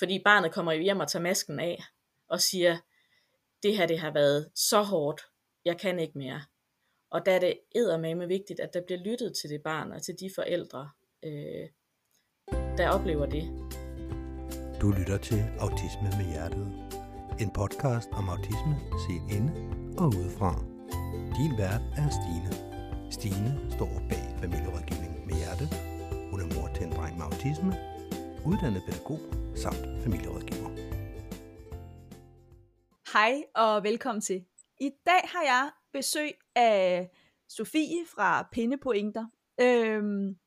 Fordi barnet kommer jo hjem og tager masken af, og siger, det her det har været så hårdt, jeg kan ikke mere. Og der er det eddermame vigtigt, at der bliver lyttet til det barn og til de forældre, øh, der oplever det. Du lytter til Autisme med Hjertet. En podcast om autisme set inde og udefra. Din vært er Stine. Stine står bag familierådgivning med hjerte. Hun er mor til en dreng med autisme, uddannet pædagog samt familierådgiver. Hej og velkommen til. I dag har jeg besøg af Sofie fra Pindepointer, øhm,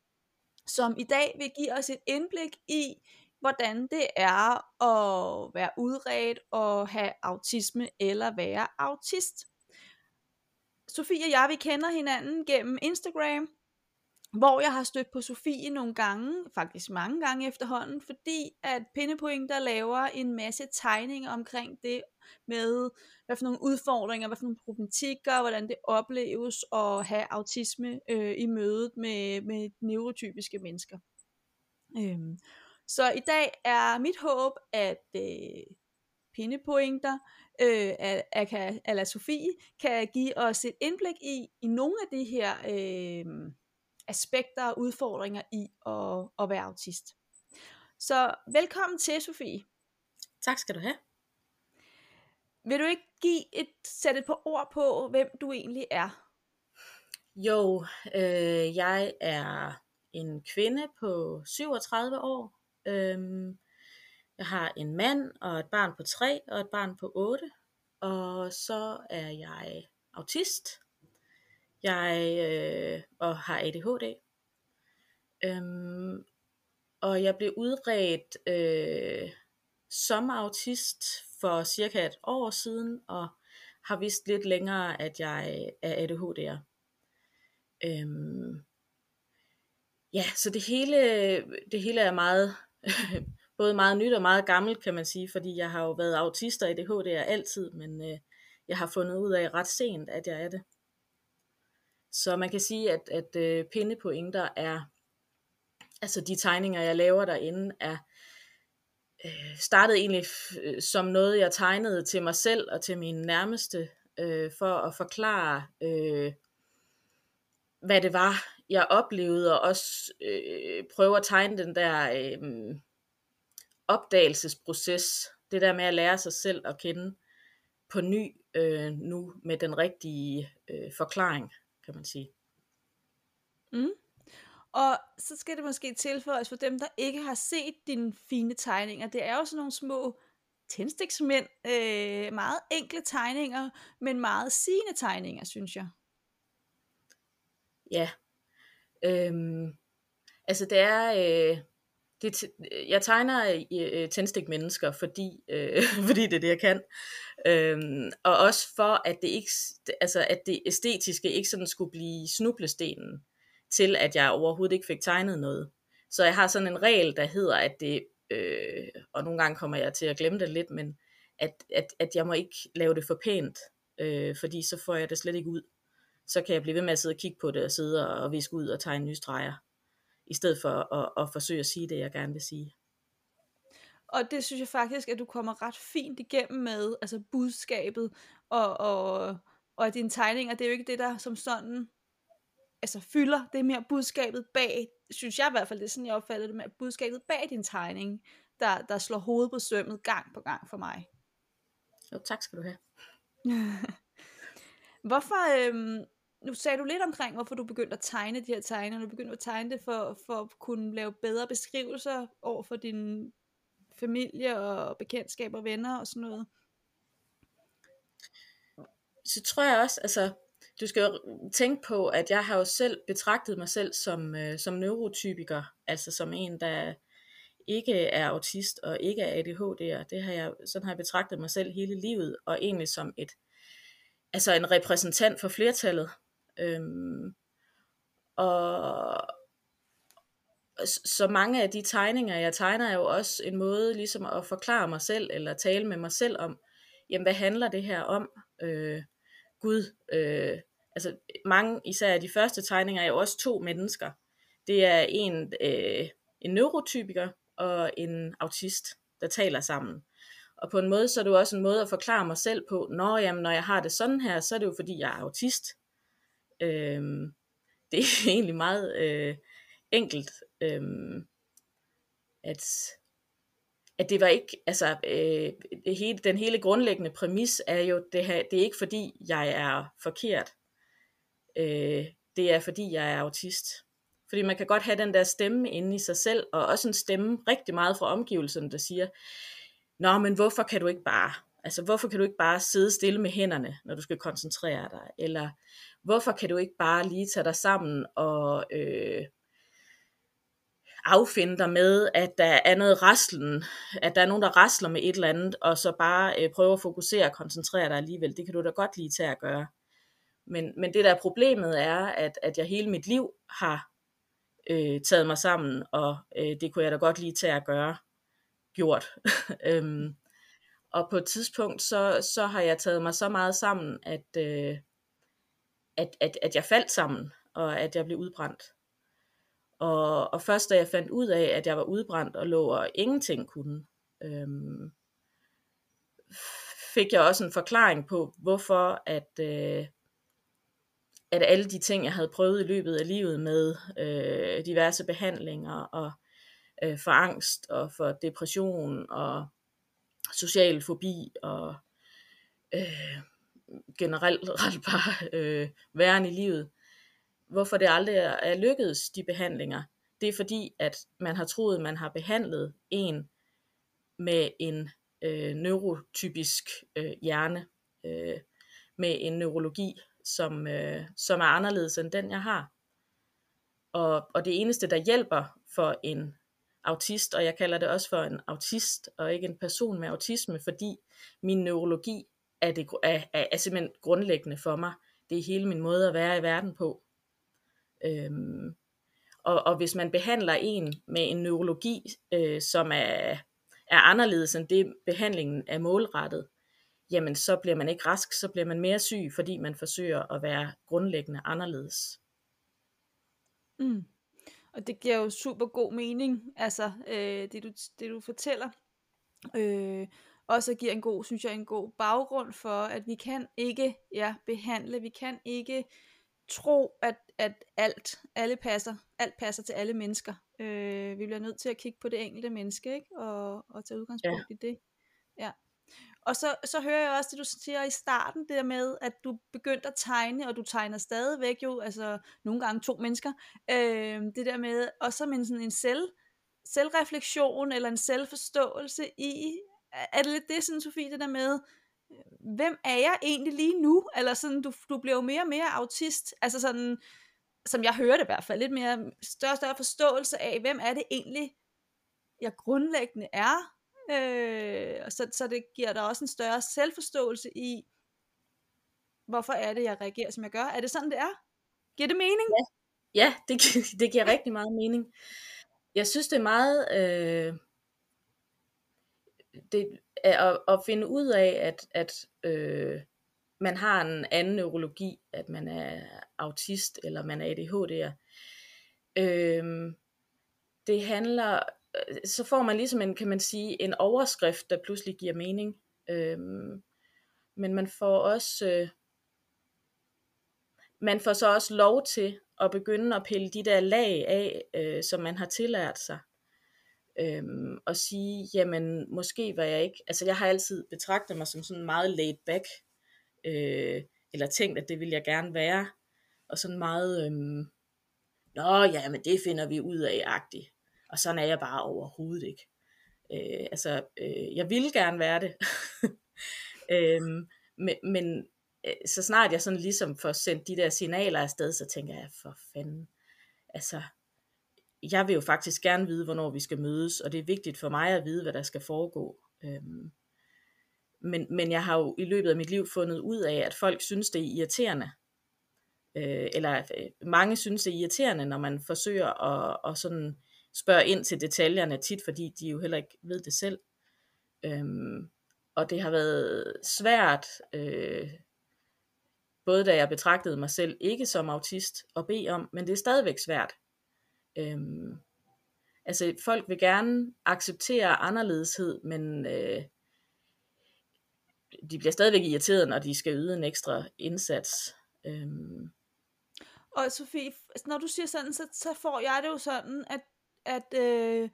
som i dag vil give os et indblik i, hvordan det er at være udredt og have autisme eller være autist. Sofie og jeg, vi kender hinanden gennem Instagram, hvor jeg har stødt på Sofie nogle gange, faktisk mange gange efterhånden, fordi at Pindepointer laver en masse tegninger omkring det med, hvad for nogle udfordringer, hvad for nogle problematikker, hvordan det opleves at have autisme øh, i mødet med, med neurotypiske mennesker. Øhm, så i dag er mit håb, at øh, pindepointer, øh, at, at, at Sofie kan give os et indblik i, i nogle af de her øh, aspekter og udfordringer i at, at være autist. Så velkommen til, Sofie. Tak skal du have. Vil du ikke give et, sætte et par ord på, hvem du egentlig er? Jo, øh, jeg er en kvinde på 37 år. Øhm, jeg har en mand og et barn på 3 og et barn på 8. Og så er jeg autist. Jeg øh, og har ADHD. Øhm, og jeg blev udredt øh, som autist for cirka et år siden, og har vist lidt længere, at jeg er ADHD'er. Øhm, ja, så det hele, det hele er meget, både meget nyt og meget gammelt, kan man sige, fordi jeg har jo været autist og ADHD'er altid, men øh, jeg har fundet ud af ret sent, at jeg er det. Så man kan sige, at, at øh, pindepointer er, altså de tegninger, jeg laver derinde, er øh, startede egentlig f- øh, som noget, jeg tegnede til mig selv og til mine nærmeste, øh, for at forklare, øh, hvad det var, jeg oplevede, og også øh, prøve at tegne den der øh, opdagelsesproces, det der med at lære sig selv at kende på ny øh, nu med den rigtige øh, forklaring, kan man sige. Mm. Og så skal det måske tilføjes for dem, der ikke har set dine fine tegninger. Det er jo sådan nogle små tændstiksmænd, øh, meget enkle tegninger, men meget sigende tegninger, synes jeg. Ja. Øhm, altså det er... Øh, det, øh, jeg tegner øh, tændstik mennesker, fordi, øh, fordi det er det, jeg kan. Øhm, og også for, at det, ikke, altså, at det æstetiske ikke sådan skulle blive snublestenen til, at jeg overhovedet ikke fik tegnet noget. Så jeg har sådan en regel, der hedder, at det, øh, og nogle gange kommer jeg til at glemme det lidt, men at, at, at jeg må ikke lave det for pænt, øh, fordi så får jeg det slet ikke ud. Så kan jeg blive ved med at sidde og kigge på det, og sidde og viske ud og tegne nye streger, i stedet for at, at forsøge at sige det, jeg gerne vil sige. Og det synes jeg faktisk, at du kommer ret fint igennem med, altså budskabet, og, og, og dine tegninger, det er jo ikke det, der som sådan altså fylder, det er mere budskabet bag, synes jeg i hvert fald, det er sådan, jeg opfatter det med, budskabet bag din tegning, der, der slår hovedet på sømmet gang på gang for mig. Jo, tak skal du have. Hvorfor, øhm, nu sagde du lidt omkring, hvorfor du begyndte at tegne de her tegninger, du begyndte at tegne det for, for at kunne lave bedre beskrivelser over for din familie og bekendtskaber og venner og sådan noget. Så tror jeg også, altså, du skal jo tænke på, at jeg har jo selv betragtet mig selv som, øh, som neurotypiker, altså som en, der ikke er autist og ikke er ADHD'er. Det har jeg, sådan har jeg betragtet mig selv hele livet, og egentlig som et, altså en repræsentant for flertallet. Øhm, og så mange af de tegninger, jeg tegner, er jo også en måde ligesom at forklare mig selv, eller tale med mig selv om, jamen hvad handler det her om? Øh, Gud, øh, altså mange, især de første tegninger, er jo også to mennesker. Det er en, øh, en neurotypiker og en autist, der taler sammen. Og på en måde, så er det jo også en måde at forklare mig selv på, når, jamen, når jeg har det sådan her, så er det jo fordi, jeg er autist. Øhm, det er egentlig meget øh, enkelt, øhm, at, at det var ikke, altså øh, det hele, den hele grundlæggende præmis er jo, det, her, det er ikke fordi, jeg er forkert. Øh, det er fordi, jeg er autist. Fordi man kan godt have den der stemme inde i sig selv, og også en stemme rigtig meget fra omgivelserne, der siger, Nå, men hvorfor kan du ikke bare? Altså, hvorfor kan du ikke bare sidde stille med hænderne, når du skal koncentrere dig? Eller hvorfor kan du ikke bare lige tage dig sammen og øh, affinde dig med, at der er noget raslen, at der er nogen, der rasler med et eller andet, og så bare øh, prøve at fokusere og koncentrere dig alligevel. Det kan du da godt lige tage at gøre. Men, men det der problemet er, at, at jeg hele mit liv har øh, taget mig sammen, og øh, det kunne jeg da godt lige tage at gøre gjort. øhm, og på et tidspunkt, så, så har jeg taget mig så meget sammen, at, øh, at, at, at jeg faldt sammen, og at jeg blev udbrændt. Og, og først da jeg fandt ud af, at jeg var udbrændt og lå og ingenting kunne, øhm, fik jeg også en forklaring på, hvorfor at, øh, at alle de ting, jeg havde prøvet i løbet af livet med øh, diverse behandlinger og øh, for angst og for depression og social fobi og øh, generelt ret bare øh, væren i livet. Hvorfor det aldrig er lykkedes, de behandlinger, det er fordi, at man har troet, man har behandlet en med en øh, neurotypisk øh, hjerne, øh, med en neurologi, som, øh, som er anderledes end den, jeg har. Og, og det eneste, der hjælper for en autist, og jeg kalder det også for en autist, og ikke en person med autisme, fordi min neurologi er, det, er, er, er simpelthen grundlæggende for mig. Det er hele min måde at være i verden på. Øhm, og, og hvis man behandler en med en neurologi, øh, som er, er anderledes end det, behandlingen er målrettet, jamen så bliver man ikke rask, så bliver man mere syg, fordi man forsøger at være grundlæggende anderledes. Mm. Og det giver jo super god mening, altså øh, det, du, det du fortæller. Øh, også giver en god, synes jeg, en god baggrund for, at vi kan ikke ja, behandle, vi kan ikke tro, at, at alt, alle passer, alt passer til alle mennesker. Øh, vi bliver nødt til at kigge på det enkelte menneske, ikke? Og, og tage udgangspunkt ja. i det. Ja. Og så, så hører jeg også det, du siger i starten, det der med, at du begyndte at tegne, og du tegner stadigvæk jo, altså nogle gange to mennesker, øh, det der med, og så med sådan en selv, selvreflektion, eller en selvforståelse i, er det lidt det, sådan Sofie, det der med, øh, hvem er jeg egentlig lige nu? Eller sådan, du, du bliver jo mere og mere autist, altså sådan, som jeg hører det i hvert fald, lidt mere større og større forståelse af, hvem er det egentlig, jeg grundlæggende er, Øh, så, så det giver dig også en større selvforståelse i, hvorfor er det, jeg reagerer, som jeg gør. Er det sådan, det er? Giver det mening? Ja, ja det, det giver rigtig meget mening. Jeg synes, det er meget... Øh, det at, at finde ud af, at, at øh, man har en anden neurologi, at man er autist, eller man er ADHD'er. Øh, det handler øh, så får man ligesom en, kan man sige, en overskrift, der pludselig giver mening. Øh, men man får også, øh, man får så også lov til at begynde at pille de der lag af, øh, som man har tillært sig. Øhm, og sige, jamen måske var jeg ikke, altså jeg har altid betragtet mig som sådan meget laid back, øh, eller tænkt, at det ville jeg gerne være, og sådan meget, øhm, nå ja, men det finder vi ud af, agtig. Og sådan er jeg bare overhovedet ikke. Øh, altså, øh, jeg ville gerne være det. øhm, men, men øh, så snart jeg sådan ligesom får sendt de der signaler afsted, så tænker jeg, for fanden. Altså, jeg vil jo faktisk gerne vide, hvornår vi skal mødes, og det er vigtigt for mig at vide, hvad der skal foregå. Øhm, men, men jeg har jo i løbet af mit liv fundet ud af, at folk synes, det er irriterende. Øh, eller øh, mange synes, det er irriterende, når man forsøger at, at sådan spørge ind til detaljerne tit, fordi de jo heller ikke ved det selv. Øhm, og det har været svært, øh, både da jeg betragtede mig selv ikke som autist, at bede om, men det er stadigvæk svært. Øhm, altså folk vil gerne acceptere anderledeshed, men øh, de bliver stadigvæk irriteret, når de skal yde en ekstra indsats. Øhm. Og Sofie, når du siger sådan, så, så får jeg det jo sådan, at, at, øh,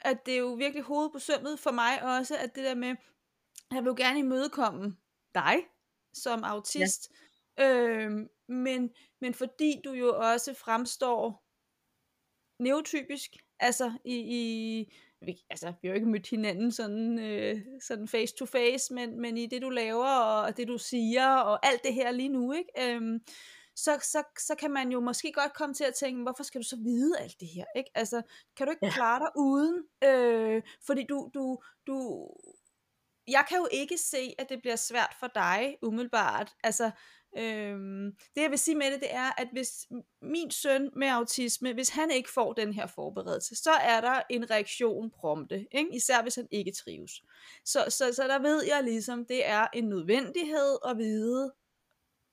at det er jo virkelig hovedet på sømmet for mig også, at det der med, jeg vil jo gerne imødekomme dig som autist, ja. øhm, men, men fordi du jo også fremstår neotypisk, altså i, i vi, altså, vi har jo ikke mødt hinanden sådan, øh, sådan face to face, men, men i det du laver, og det du siger, og alt det her lige nu, ikke? Øhm, så, så, så kan man jo måske godt komme til at tænke, hvorfor skal du så vide alt det her, ikke? Altså, kan du ikke ja. klare dig uden? Øh, fordi du, du, du, jeg kan jo ikke se, at det bliver svært for dig, umiddelbart. Altså, Øhm, det jeg vil sige med det, det er, at hvis min søn med autisme, hvis han ikke får den her forberedelse, så er der en reaktion prompte, ikke? især hvis han ikke trives. Så, så, så der ved jeg ligesom, det er en nødvendighed at vide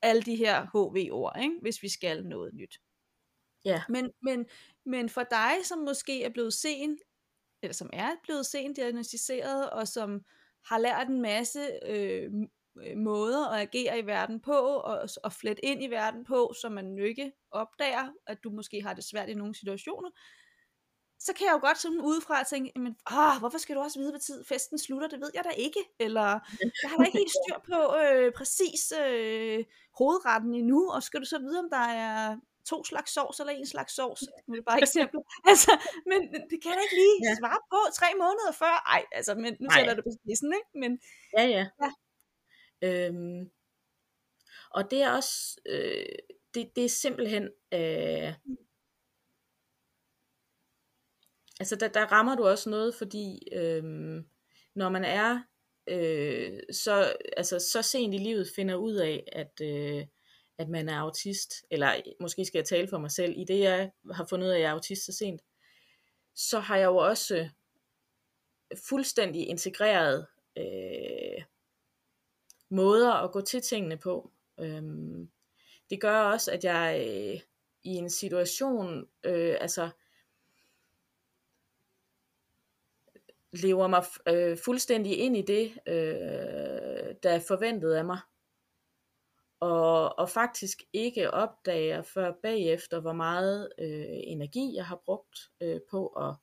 alle de her HV-ord, ikke? hvis vi skal noget nyt. Ja. Men, men, men for dig, som måske er blevet sen, eller som er blevet sent diagnostiseret, og som har lært en masse Øh, måder at agere i verden på, og, og flet ind i verden på, så man ikke opdager, at du måske har det svært i nogle situationer, så kan jeg jo godt sådan udefra tænke, men, ah, hvorfor skal du også vide, hvad tid festen slutter? Det ved jeg da ikke. Eller, jeg har da ikke helt styr på øh, præcis øh, hovedretten endnu, og skal du så vide, om der er to slags sovs eller en slags sovs? Det er bare et eksempel. altså, men det kan jeg ikke lige ja. svare på tre måneder før. Ej, altså, men nu sætter det på spidsen, ikke? Men, ja, ja. ja. Øhm, og det er også, øh, det, det er simpelthen, øh, altså der, der rammer du også noget, fordi øh, når man er øh, så, altså, så sent i livet finder ud af, at, øh, at man er autist, eller måske skal jeg tale for mig selv, i det jeg har fundet ud af, at jeg er autist så sent, så har jeg jo også fuldstændig integreret øh, måder at gå til tingene på. Øhm, det gør også, at jeg øh, i en situation, øh, altså lever mig øh, fuldstændig ind i det, øh, der er forventet af mig. Og, og faktisk ikke opdager før bagefter, hvor meget øh, energi jeg har brugt øh, på at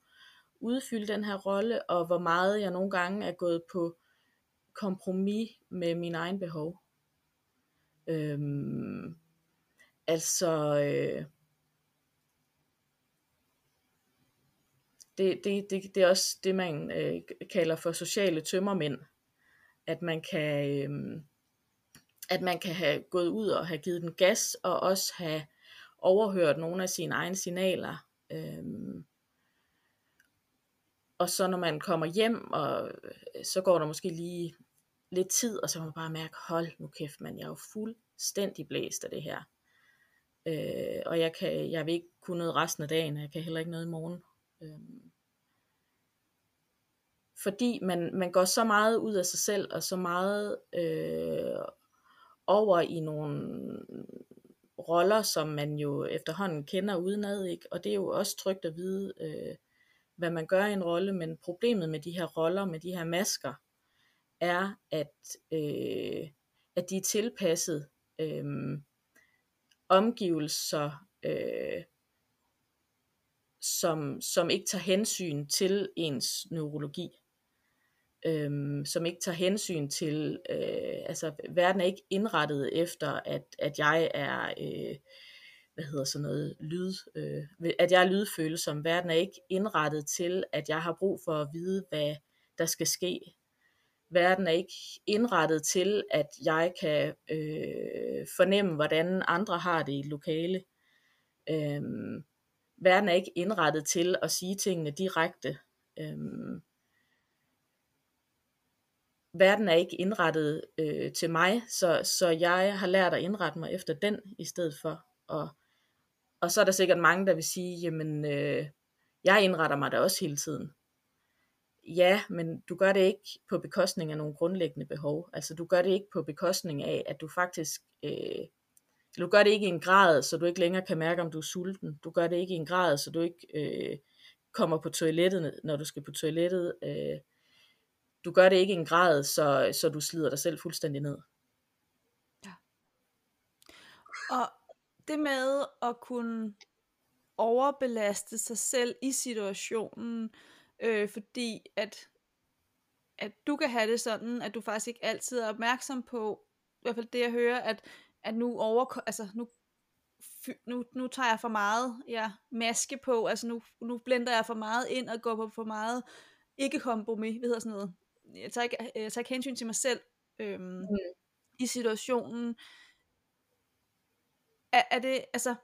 udfylde den her rolle, og hvor meget jeg nogle gange er gået på kompromis med min egen behov. Øhm, altså, øh, det, det, det, det er også det, man øh, kalder for sociale tømmermænd. At man kan, øh, at man kan have gået ud og have givet den gas, og også have overhørt nogle af sine egne signaler. Øhm, og så når man kommer hjem, og øh, så går der måske lige lidt tid, og så må man bare mærke, hold nu kæft, man, jeg er jo fuldstændig blæst af det her. Øh, og jeg, kan, jeg vil ikke kunne noget resten af dagen, og jeg kan heller ikke noget i morgen. Øh, fordi man, man går så meget ud af sig selv, og så meget øh, over i nogle roller, som man jo efterhånden kender udenad, ikke? og det er jo også trygt at vide, øh, hvad man gør i en rolle, men problemet med de her roller, med de her masker, er, at, øh, at de er tilpasset øh, omgivelser, øh, som, som ikke tager hensyn til ens neurologi. Øhm, som ikke tager hensyn til, øh, altså verden er ikke indrettet efter, at, at jeg er, øh, hvad hedder sådan noget, lyd, øh, at jeg er lydfølsom. Verden er ikke indrettet til, at jeg har brug for at vide, hvad der skal ske verden er ikke indrettet til, at jeg kan øh, fornemme, hvordan andre har det i et lokale. Øhm, verden er ikke indrettet til at sige tingene direkte. Øhm, verden er ikke indrettet øh, til mig, så, så jeg har lært at indrette mig efter den i stedet for. Og, og så er der sikkert mange, der vil sige, jamen øh, jeg indretter mig da også hele tiden ja, men du gør det ikke på bekostning af nogle grundlæggende behov. Altså du gør det ikke på bekostning af, at du faktisk, øh, du gør det ikke i en grad, så du ikke længere kan mærke, om du er sulten. Du gør det ikke i en grad, så du ikke øh, kommer på toilettet, når du skal på toilettet. Øh, du gør det ikke i en grad, så, så du slider dig selv fuldstændig ned. Ja. Og det med at kunne overbelaste sig selv i situationen, øh, fordi at, at du kan have det sådan, at du faktisk ikke altid er opmærksom på, i hvert fald det jeg hører, at, at nu, over, altså nu, nu, nu tager jeg for meget ja, maske på, altså nu, nu blender jeg for meget ind og går på for meget ikke kompromis, hvad hedder sådan noget. Jeg tager ikke, jeg tager ikke hensyn til mig selv øhm, mm. i situationen. Er, er det, altså,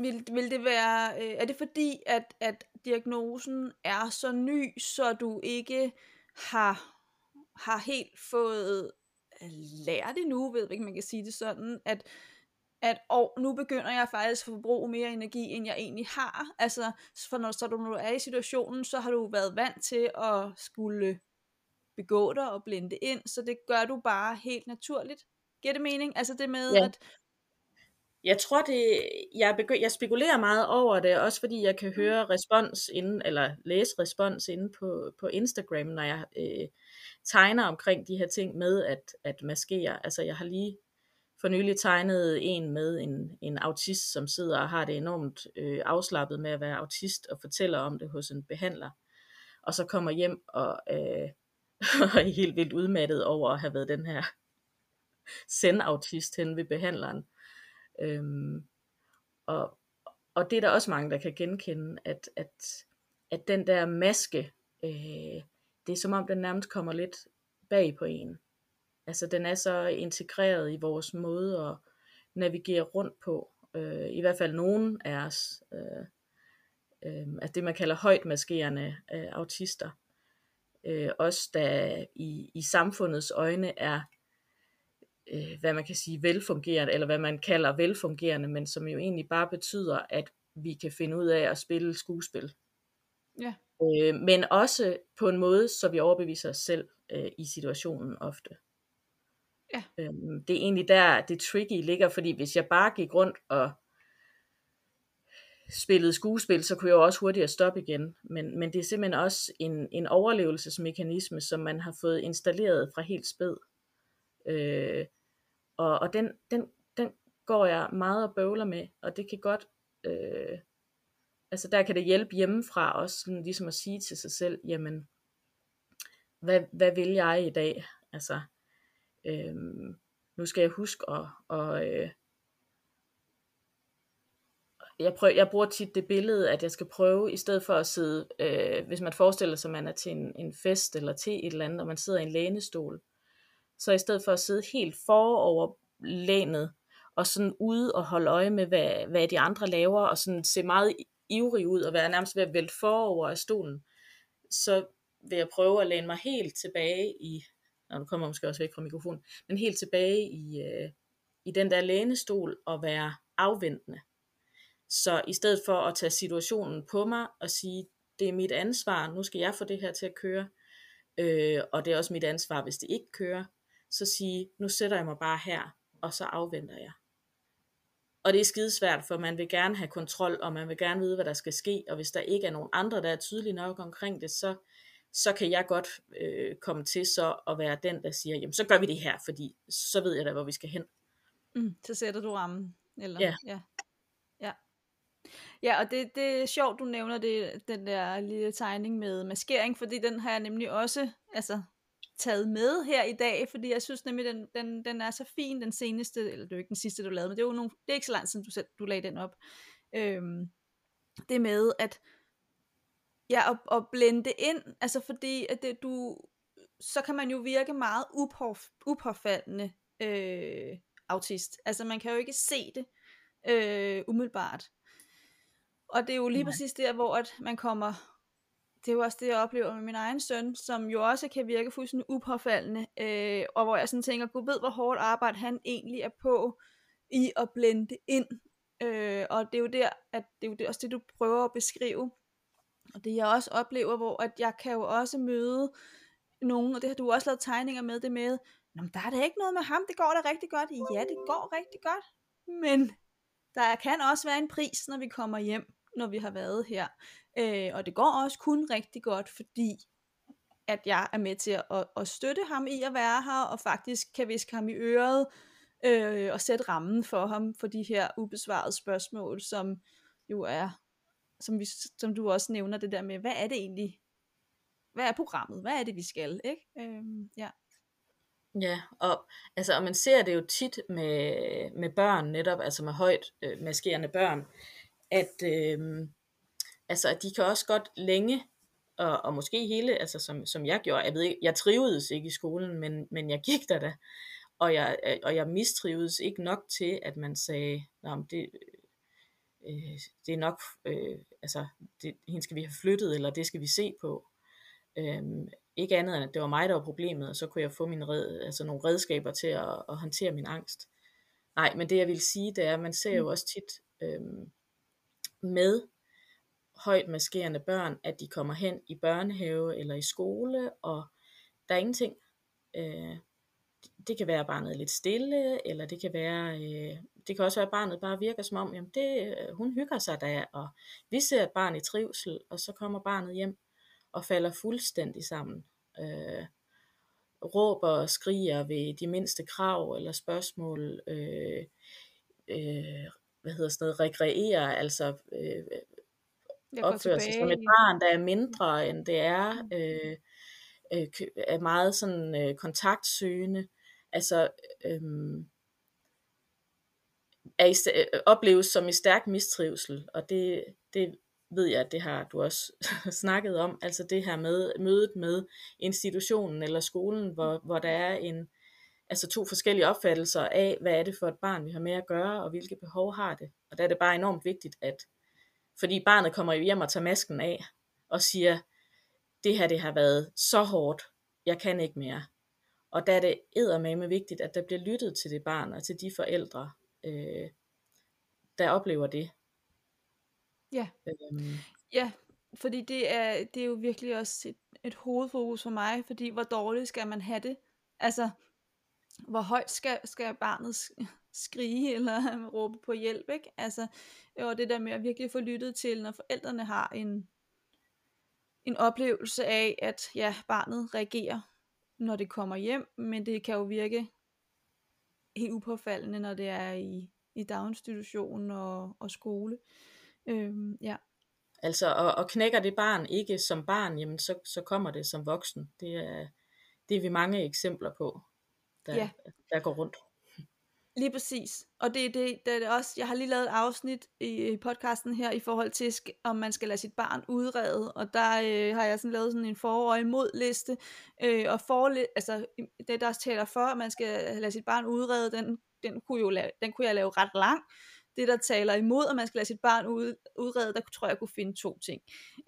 vil, vil det være, øh, er det fordi, at, at diagnosen er så ny, så du ikke har, har helt fået øh, lært endnu, ved ikke, man kan sige det sådan, at, at og nu begynder jeg faktisk at forbruge mere energi, end jeg egentlig har. Altså, for når, så du, når du er i situationen, så har du været vant til at skulle begå dig og blinde ind, så det gør du bare helt naturligt. Giver det mening? Altså det med, ja. at jeg tror det, jeg, begy- jeg spekulerer meget over det, også fordi jeg kan mm. høre respons inden, eller læse respons inde på, på Instagram, når jeg øh, tegner omkring de her ting med at, at maskere. Altså jeg har lige for nylig tegnet en med en, en autist, som sidder og har det enormt øh, afslappet med at være autist, og fortæller om det hos en behandler. Og så kommer hjem og, øh, og er helt vildt udmattet over at have været den her send-autist hen ved behandleren. Øhm, og, og det er der også mange, der kan genkende, at, at, at den der maske, øh, det er som om den nærmest kommer lidt bag på en. Altså den er så integreret i vores måde at navigere rundt på. Øh, I hvert fald nogen af os. Øh, øh, altså det man kalder højt maskerende øh, autister. Øh, også der i, i samfundets øjne er øh, hvad man kan sige velfungerende, eller hvad man kalder velfungerende, men som jo egentlig bare betyder, at vi kan finde ud af at spille skuespil. Ja. Øh, men også på en måde, så vi overbeviser os selv øh, i situationen ofte. Ja. Øh, det er egentlig der, det tricky ligger, fordi hvis jeg bare gik rundt og spillede skuespil, så kunne jeg jo også hurtigere stoppe igen. Men, men det er simpelthen også en, en overlevelsesmekanisme, som man har fået installeret fra helt spæd. Øh, og, og den, den, den går jeg meget og bøvler med, og det kan godt, øh, altså der kan det hjælpe hjemmefra også, sådan ligesom at sige til sig selv, jamen, hvad, hvad vil jeg i dag? Altså, øh, nu skal jeg huske at, og, øh, jeg, prøver, jeg bruger tit det billede, at jeg skal prøve, i stedet for at sidde, øh, hvis man forestiller sig, at man er til en, en fest eller til et eller andet, og man sidder i en lænestol, så i stedet for at sidde helt forover lænet, og sådan ude og holde øje med, hvad, hvad de andre laver, og sådan se meget ivrig ud, og være nærmest ved at vælte forover af stolen, så vil jeg prøve at læne mig helt tilbage i, og nu kommer jeg måske også væk fra mikrofonen, men helt tilbage i, øh, i den der lænestol og være afventende. Så i stedet for at tage situationen på mig og sige, det er mit ansvar, nu skal jeg få det her til at køre, øh, og det er også mit ansvar, hvis det ikke kører, så sige, nu sætter jeg mig bare her, og så afventer jeg. Og det er skidesvært, for man vil gerne have kontrol, og man vil gerne vide, hvad der skal ske, og hvis der ikke er nogen andre, der er tydelige nok omkring det, så, så kan jeg godt øh, komme til så at være den, der siger, jamen så gør vi det her, fordi så ved jeg da, hvor vi skal hen. Mm, så sætter du rammen. Eller, ja. ja. Ja, ja og det, det er sjovt, du nævner det, den der lille tegning med maskering, fordi den har jeg nemlig også, altså taget med her i dag, fordi jeg synes nemlig, den, den, den er så fin, den seneste, eller det er jo ikke den sidste, du lavede, men det er jo nogle, det er ikke så lang tid, du, selv, du lagde den op. Øhm, det med, at ja, at, at blende ind, altså fordi, at det, du, så kan man jo virke meget upåf, upåfaldende øh, autist. Altså man kan jo ikke se det øh, umiddelbart. Og det er jo lige Nej. præcis der, hvor at man kommer det er jo også det, jeg oplever med min egen søn, som jo også kan virke fuldstændig upåfaldende, øh, og hvor jeg sådan tænker, gud ved, hvor hårdt arbejde han egentlig er på i at blende ind. Øh, og det er jo der, at det er jo det, også det, du prøver at beskrive. Og det jeg også oplever, hvor at jeg kan jo også møde nogen, og det har du også lavet tegninger med det med, Nå, men der er da ikke noget med ham, det går da rigtig godt. Ja, det går rigtig godt, men der kan også være en pris, når vi kommer hjem når vi har været her. Øh, og det går også kun rigtig godt, fordi at jeg er med til at, at støtte ham i at være her, og faktisk kan viske ham i øret, øh, og sætte rammen for ham for de her ubesvarede spørgsmål, som jo er, som, vi, som du også nævner det der med, hvad er det egentlig, hvad er programmet, hvad er det vi skal, ikke? Øh, ja. Ja, og, altså, og man ser det jo tit med, med børn netop, altså med højt øh, maskerende børn, at, øh, altså, at de kan også godt længe, og, og måske hele, altså som, som jeg gjorde, jeg ved ikke, jeg trivedes ikke i skolen, men, men jeg gik der da, og jeg, og jeg mistrivedes ikke nok til, at man sagde, Nå, det, øh, det er nok, øh, altså, det, hende skal vi have flyttet, eller det skal vi se på. Øhm, ikke andet end, at det var mig, der var problemet, og så kunne jeg få mine red, altså nogle redskaber til at, at håndtere min angst. Nej, men det jeg vil sige, det er, at man ser jo mm. også tit øhm, med højt maskerende børn, at de kommer hen i børnehave eller i skole, og der er ingenting. Øh, det kan være, at barnet er lidt stille, eller det kan være, øh, det kan også være, at barnet bare virker som om, jamen det, øh, hun hygger sig da, og vi ser et barn i trivsel, og så kommer barnet hjem og falder fuldstændig sammen. Øh, råber og skriger ved de mindste krav eller spørgsmål, øh, øh, hvad hedder sådan noget, rekreerer, altså øh, opfører sig som et barn, der er mindre end det er, mm. øh, øh, er meget sådan øh, kontaktsøgende, altså øh, er i, øh, opleves som i stærk mistrivsel, og det, det ved jeg, at det har du også snakket om, altså det her med mødet med institutionen eller skolen, hvor, hvor der er en, altså to forskellige opfattelser af, hvad er det for et barn, vi har med at gøre, og hvilke behov har det. Og der er det bare enormt vigtigt, at fordi barnet kommer hjem og tager masken af, og siger, det her det har været så hårdt, jeg kan ikke mere. Og der er det eddermame vigtigt, at der bliver lyttet til det barn, og til de forældre, øh, der oplever det. Ja. Øhm. Ja, fordi det er, det er jo virkelig også et, et hovedfokus for mig, fordi hvor dårligt skal man have det? Altså, hvor højt skal, skal barnet skrige eller råbe på hjælp, ikke? Altså, og det der med at virkelig få lyttet til, når forældrene har en, en oplevelse af, at ja, barnet reagerer, når det kommer hjem, men det kan jo virke helt upåfaldende, når det er i, i daginstitution og, og skole. Øhm, ja. Altså, og, og knækker det barn ikke som barn, jamen så, så kommer det som voksen. Det er, det er vi mange eksempler på, der, ja. der går rundt. Lige præcis. Og det, det, det er også, jeg har lige lavet et afsnit i podcasten her i forhold til, om man skal lade sit barn udrede. Og der øh, har jeg sådan lavet sådan en for- og imod liste. Øh, og for, altså, det der taler for, at man skal lade sit barn udrede, den, den, kunne, jo lave, den kunne jeg lave ret lang det, der taler imod, at man skal lade sit barn ud, udrede, der tror jeg, jeg kunne finde to ting.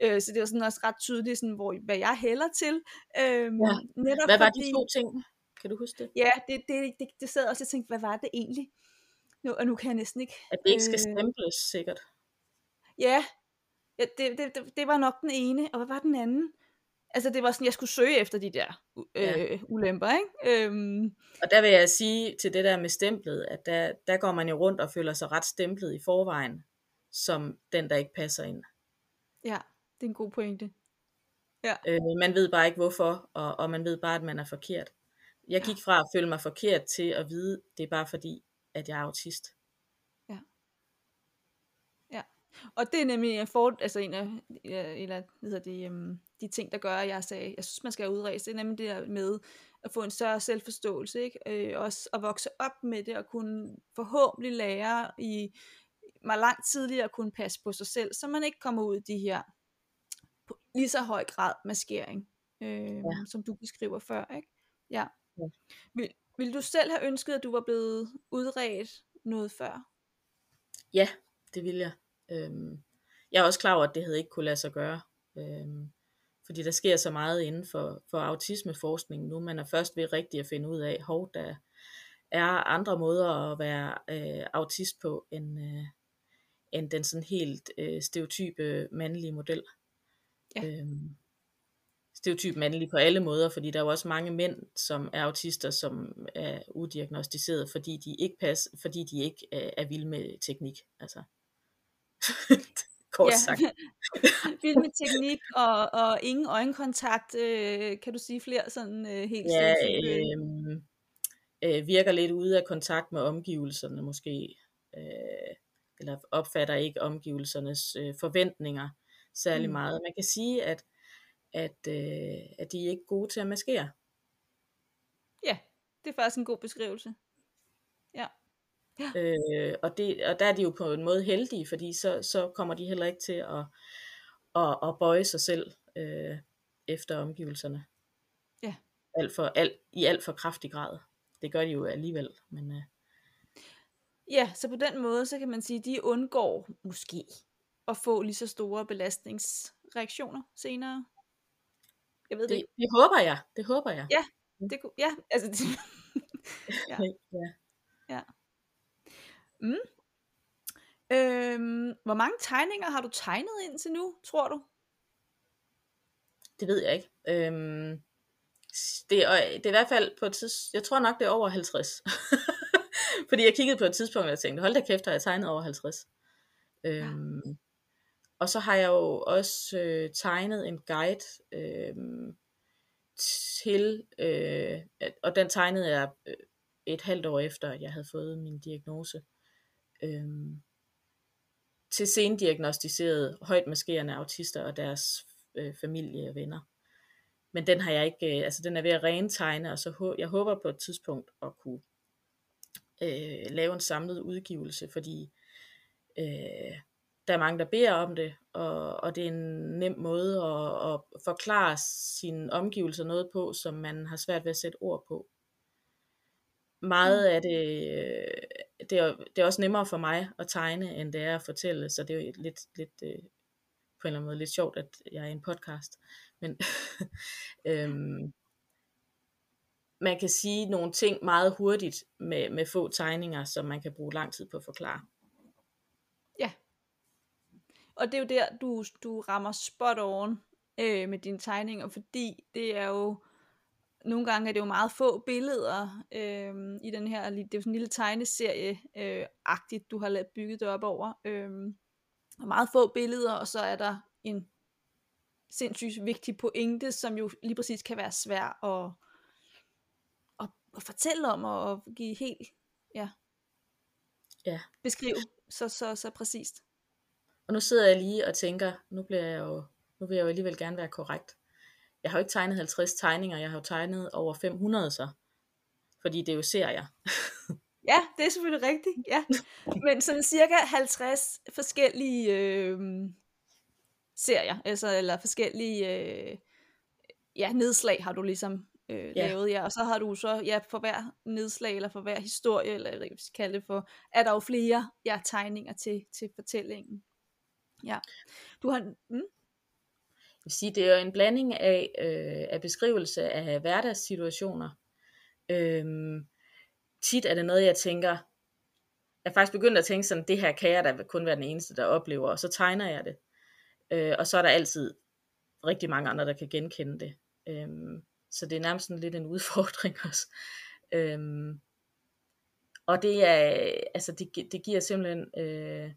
Øh, så det var sådan også ret tydeligt, sådan, hvor, hvad jeg hælder til. Øh, ja. netop hvad var fordi, de to ting? Kan du huske det? Ja, det, det, det, det sad også og tænkte, hvad var det egentlig? Nu, og nu kan jeg næsten ikke... At det ikke skal øh, stemples, sikkert. Ja, ja det, det, det, det var nok den ene. Og hvad var den anden? Altså det var sådan, jeg skulle søge efter de der øh, ja. ulemper, ikke? Øhm. Og der vil jeg sige til det der med stemplet, at der, der går man jo rundt og føler sig ret stemplet i forvejen, som den, der ikke passer ind. Ja, det er en god pointe. Ja. Øh, man ved bare ikke hvorfor, og, og man ved bare, at man er forkert. Jeg gik fra at føle mig forkert til at vide, det er bare fordi, at jeg er autist. Ja. Ja. Og det er nemlig en, for, altså en af, eller, hvad hedder det, um, de ting, der gør, at jeg sagde, jeg synes, man skal udrejse, det er nemlig det der med at få en større selvforståelse, ikke? Øh, også at vokse op med det, og kunne forhåbentlig lære i mig langt tidligere at kunne passe på sig selv, så man ikke kommer ud i de her lige så høj grad maskering, øh, ja. som du beskriver før, ikke? Ja. Ja. Vil, vil du selv have ønsket, at du var blevet udredt noget før? Ja, det vil jeg. Øhm, jeg er også klar over, at det havde ikke kunne lade sig gøre. Øhm, fordi der sker så meget inden for, for autismeforskning nu. Man er først ved rigtigt at finde ud af, hov, der er andre måder at være øh, autist på, end, øh, end den sådan helt øh, stereotype mandlige model. Ja. Øhm, stereotyp mandlig på alle måder, fordi der er jo også mange mænd, som er autister, som er udiagnostiseret, fordi de ikke passer, fordi de ikke er, er vilde med teknik. Altså. kort Ja. sagt. Vild med teknik og, og ingen øjenkontakt. Øh, kan du sige flere sådan øh, helt Ja, øh, øh, virker lidt ude af kontakt med omgivelserne måske, øh, eller opfatter ikke omgivelsernes øh, forventninger særlig Mm. meget. Man kan sige, at, at, øh, at de er ikke gode til at maskere. Ja, det er faktisk en god beskrivelse. Øh, og, det, og der er de jo på en måde heldige, fordi så, så kommer de heller ikke til at, at, at bøje sig selv øh, efter omgivelserne. Ja. Alt for, alt, I alt for kraftig grad. Det gør de jo alligevel. Men, øh, Ja, så på den måde, så kan man sige, at de undgår måske at få lige så store belastningsreaktioner senere. Jeg ved det, det, ikke. det håber jeg. Det håber jeg. Ja. Det, kunne- ja, altså... Det, Ja. ja. mm. øhm, hvor mange tegninger har du tegnet indtil nu, tror du? Det ved jeg ikke. Øhm, det, er, det er i hvert fald på et tids, jeg tror nok det er over 50. Fordi jeg kiggede på et tidspunkt, og jeg tænkte, hold da kæft, har jeg tegnet over 50. Øhm, og så har jeg jo også øh, tegnet en guide øh, til, øh, at- og den tegnede jeg øh, et halvt år efter, at jeg havde fået min diagnose. Øh, til sendiagnostiserede højt maskerende autister og deres øh, familie og venner. Men den har jeg ikke, øh, altså den er ved at rentegne, og så hå- jeg håber på et tidspunkt at kunne øh, lave en samlet udgivelse, fordi øh, der er mange, der beder om det, og, og det er en nem måde at, at forklare sine omgivelser noget på, som man har svært ved at sætte ord på. Meget af det, øh, det er, det er også nemmere for mig at tegne, end det er at fortælle, så det er jo lidt, lidt øh, på en eller anden måde lidt sjovt, at jeg er en podcast. Men øhm, man kan sige nogle ting meget hurtigt med, med få tegninger, som man kan bruge lang tid på at forklare. Og det er jo der, du, du rammer spot on øh, med dine tegninger, fordi det er jo, nogle gange er det jo meget få billeder øh, i den her, det er jo sådan en lille tegneserie-agtigt, du har lavet bygget det op over. Øh, og meget få billeder, og så er der en sindssygt vigtig pointe, som jo lige præcis kan være svær at, at, at fortælle om, og at give helt, ja, Ja. beskrive så, så, så præcist. Og nu sidder jeg lige og tænker, nu, bliver jeg jo, nu vil jeg jo alligevel gerne være korrekt. Jeg har jo ikke tegnet 50 tegninger, jeg har jo tegnet over 500 så. Fordi det er jo serier. Ja, det er selvfølgelig rigtigt, ja. Men sådan cirka 50 forskellige øh, serier, altså, eller forskellige øh, ja, nedslag har du ligesom øh, Ja. lavet, ja. Og så har du så, ja, for hver nedslag, eller for hver historie, eller hvad jeg skal kalde det for, er der jo flere ja, tegninger til, til fortællingen. Ja. Du har, mm, Jeg vil sige, det er jo en blanding af, øh, af beskrivelse af hverdagssituationer. Øhm, tit er det noget, jeg tænker, jeg er faktisk begyndt at tænke sådan, det her kan jeg da kun være den eneste, der oplever, og så tegner jeg det. Øh, og så er der altid rigtig mange andre, der kan genkende det. Øhm, så det er nærmest sådan lidt en udfordring også. Øhm, og det er, altså det, det giver simpelthen, øh,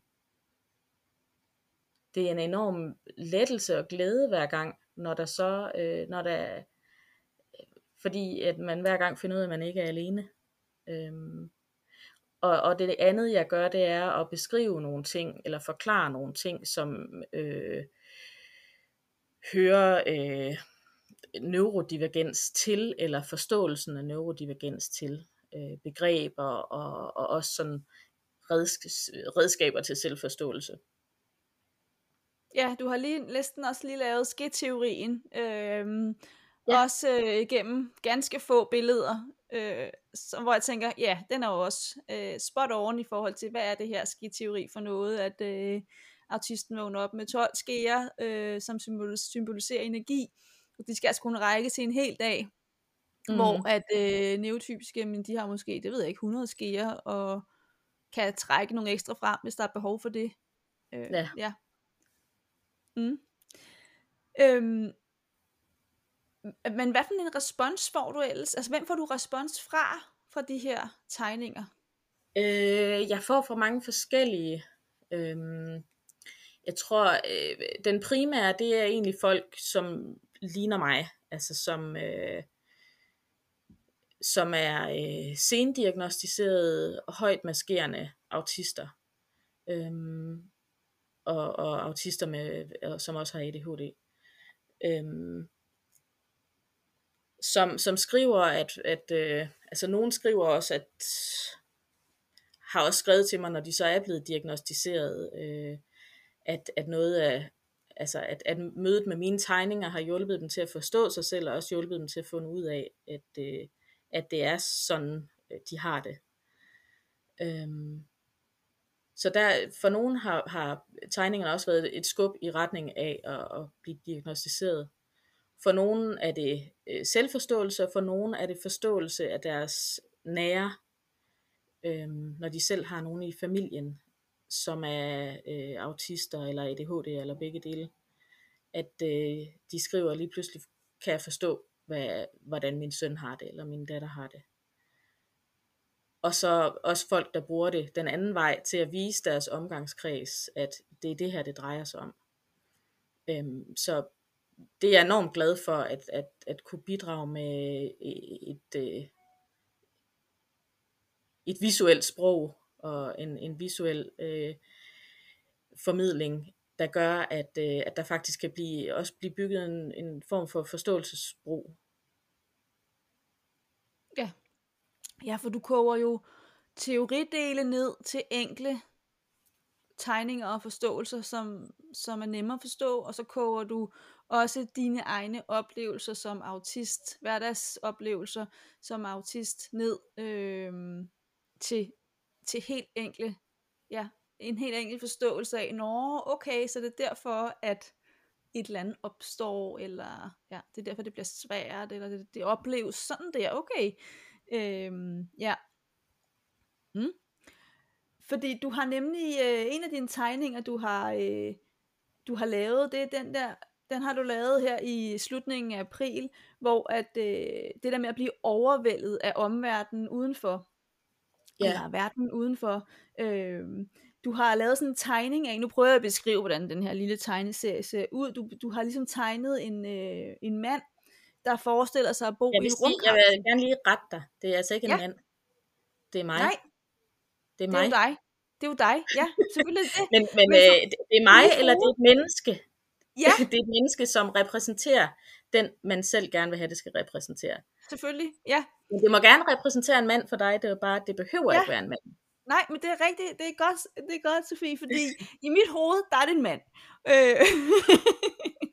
det er en enorm lettelse og glæde hver gang, når der så, øh, når der, øh, fordi at man hver gang finder ud af, at man ikke er alene. Øhm, og, og det andet jeg gør, det er at beskrive nogle ting, eller forklare nogle ting, som øh, hører øh, neurodivergens til, eller forståelsen af neurodivergens til, øh, begreber og, og også sådan redsk- redskaber til selvforståelse ja, du har lige næsten også lige lavet skidteorien, øh, Ja. også øh, gennem ganske få billeder, øh, så, hvor jeg tænker, ja, den er jo også øh, spot on i forhold til, hvad er det her skidteori for noget, at øh, autisten vågner op med 12 skeer, øh, som symbol- symboliserer energi, og de skal altså kunne række til en hel dag, mm. hvor at øh, neotypiske, men de har måske, det ved jeg ikke, 100 skeer, og kan trække nogle ekstra frem, hvis der er behov for det. Øh, Ja. ja. Mm. Øhm, men hvad for en respons får du ellers? Altså, hvem får du respons fra, fra de her tegninger? Øh, jeg får fra mange forskellige. Øhm, jeg tror, øh, den primære, det er egentlig folk, som ligner mig, altså som, øh, som er øh, sendiagnostiserede højt maskerende autister. Øhm, og, og autister, med, øh, som også har ADHD. Øhm, som, som skriver, at, at øh, altså nogen skriver også, at har også skrevet til mig, når de så er blevet diagnostiseret, øh, at, at noget af, altså at, at mødet med mine tegninger har hjulpet dem til at forstå sig selv, og også hjulpet dem til at finde ud af, at, øh, at det er sådan, øh, de har det. Øhm, så der, for nogen har, har tegningerne også været et skub i retning af at, at blive diagnostiseret. For nogen er det øh, selvforståelse, og for nogen er det forståelse af deres nære, øh, når de selv har nogen i familien, som er øh, autister eller ADHD eller begge dele. At øh, de skriver lige pludselig, kan jeg forstå, hvad, hvordan min søn har det, eller min datter har det. Og så også folk, der bruger det den anden vej til at vise deres omgangskreds, at det er det her, det drejer sig om. Øhm, så det er jeg enormt glad for, at, at, at kunne bidrage med et, et, et visuelt sprog og en, en visuel øh, formidling, der gør, at, øh, at der faktisk kan blive, også blive bygget en, en form for forståelsesbro. Ja. Ja, for du koger jo teoridele ned til enkle tegninger og forståelser, som, som er nemmere at forstå, og så koger du også dine egne oplevelser som autist, hverdagsoplevelser som autist ned øh, til, til helt enkle, ja, en helt enkel forståelse af, nå, okay, så det er derfor, at et eller andet opstår, eller ja, det er derfor, det bliver svært, eller det, det opleves sådan der, okay. Øhm, ja. Mm. Fordi du har nemlig, øh, en af dine tegninger, du har, øh, du har lavet, det er den der, den har du lavet her i slutningen af april, hvor at øh, det der med at blive overvældet af omverdenen udenfor, ja. eller verden udenfor, øh, du har lavet sådan en tegning af, nu prøver jeg at beskrive, hvordan den her lille tegneserie ser ud. Du, du har ligesom tegnet en, øh, en mand, der forestiller sig at bo jeg i et rum. Jeg vil gerne lige rette dig. Det er altså ikke en ja. mand. Det er mig. Nej. Det er mig. Det er jo dig. Det er jo dig. Ja, selvfølgelig det. men men, men øh, det er mig, eller det er et menneske. Ja. det er et menneske, som repræsenterer den, man selv gerne vil have, det skal repræsentere. Selvfølgelig, ja. Men det må gerne repræsentere en mand for dig, det er bare, det behøver ja. ikke være en mand. Nej, men det er rigtigt, det er godt, det er godt Sofie, fordi i mit hoved, der er det en mand. Øh.